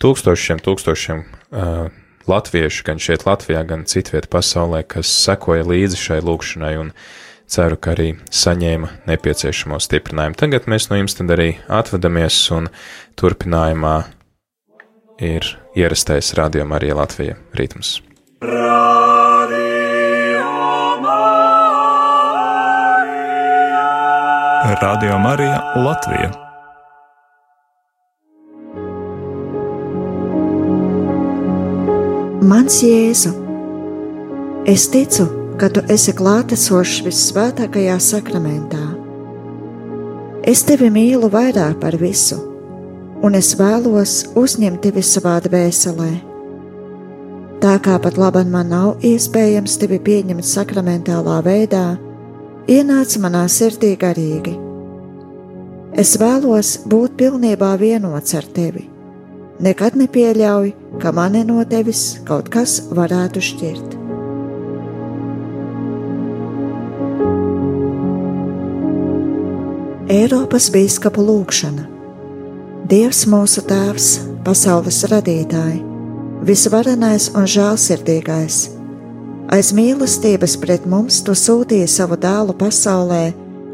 tūkstošiem, tūkstošiem uh, latviešu, gan šeit Latvijā, gan citviet pasaulē, kas sekoja līdzi šai lūkšanai un ceru, ka arī saņēma nepieciešamo stiprinājumu. Tagad mēs no jums tad arī atvadamies un turpinājumā ir ierastais rādījuma arī Latvija ritms. Radio Marija Latvija Mans Jēzu, es ticu, ka tu esi klātesošs visvētākajā sakramentā. Es tevi mīlu vairāk par visu, un es vēlos uzņemt tevi savā dvēselē. Tā kā pat labi man nav iespējams tevi pieņemt sakramentālā veidā, ienāc manā sirdī garīgi. Es vēlos būt pilnībā vienots ar tevi Nekad nepieļauj, ka mani no tevis kaut kas varētu šķirt. Eiropas biskupa lūgšana. Dievs mūsu Tēvs, pasaules radītāji, visvarenais un žēlsirdīgais, aiz mīlestības pret mums tu sūtīji savu dēlu pasaulē,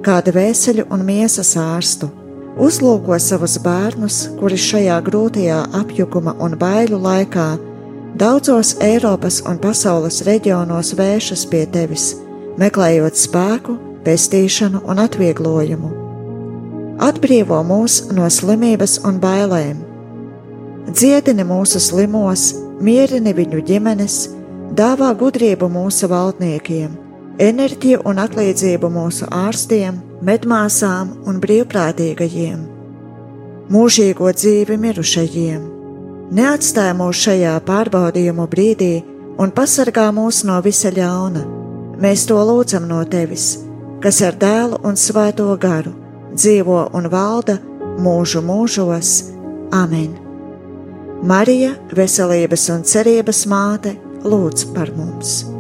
kāda vēseļu un miesas ārstu Uzlūko savus bērnus, kuri šajā grūtajā apjukuma un baiļu laikā daudzos Eiropas un pasaules reģionos vēršas pie tevis, meklējot spēku, pestīšanu un atvieglojumu. Atbrīvo mūs no slimības un bailēm, dziedini mūsu slimos, mierini viņu ģimenes, dāvā gudrību mūsu valdniekiem, enerģiju un atlīdzību mūsu ārstiem, medmāsām un brīvprātīgajiem, mūžīgo dzīvi mirušajiem. Neatstāj mūs šajā pārbaudījumu brīdī un pasargā mūs no visa ļauna. Mēs to lūdzam no tevis, kas ar dēlu un svēto garu dzīvo un valda mūžu mūžos. Amen! Marija, veselības un cerības māte, lūdz par mums!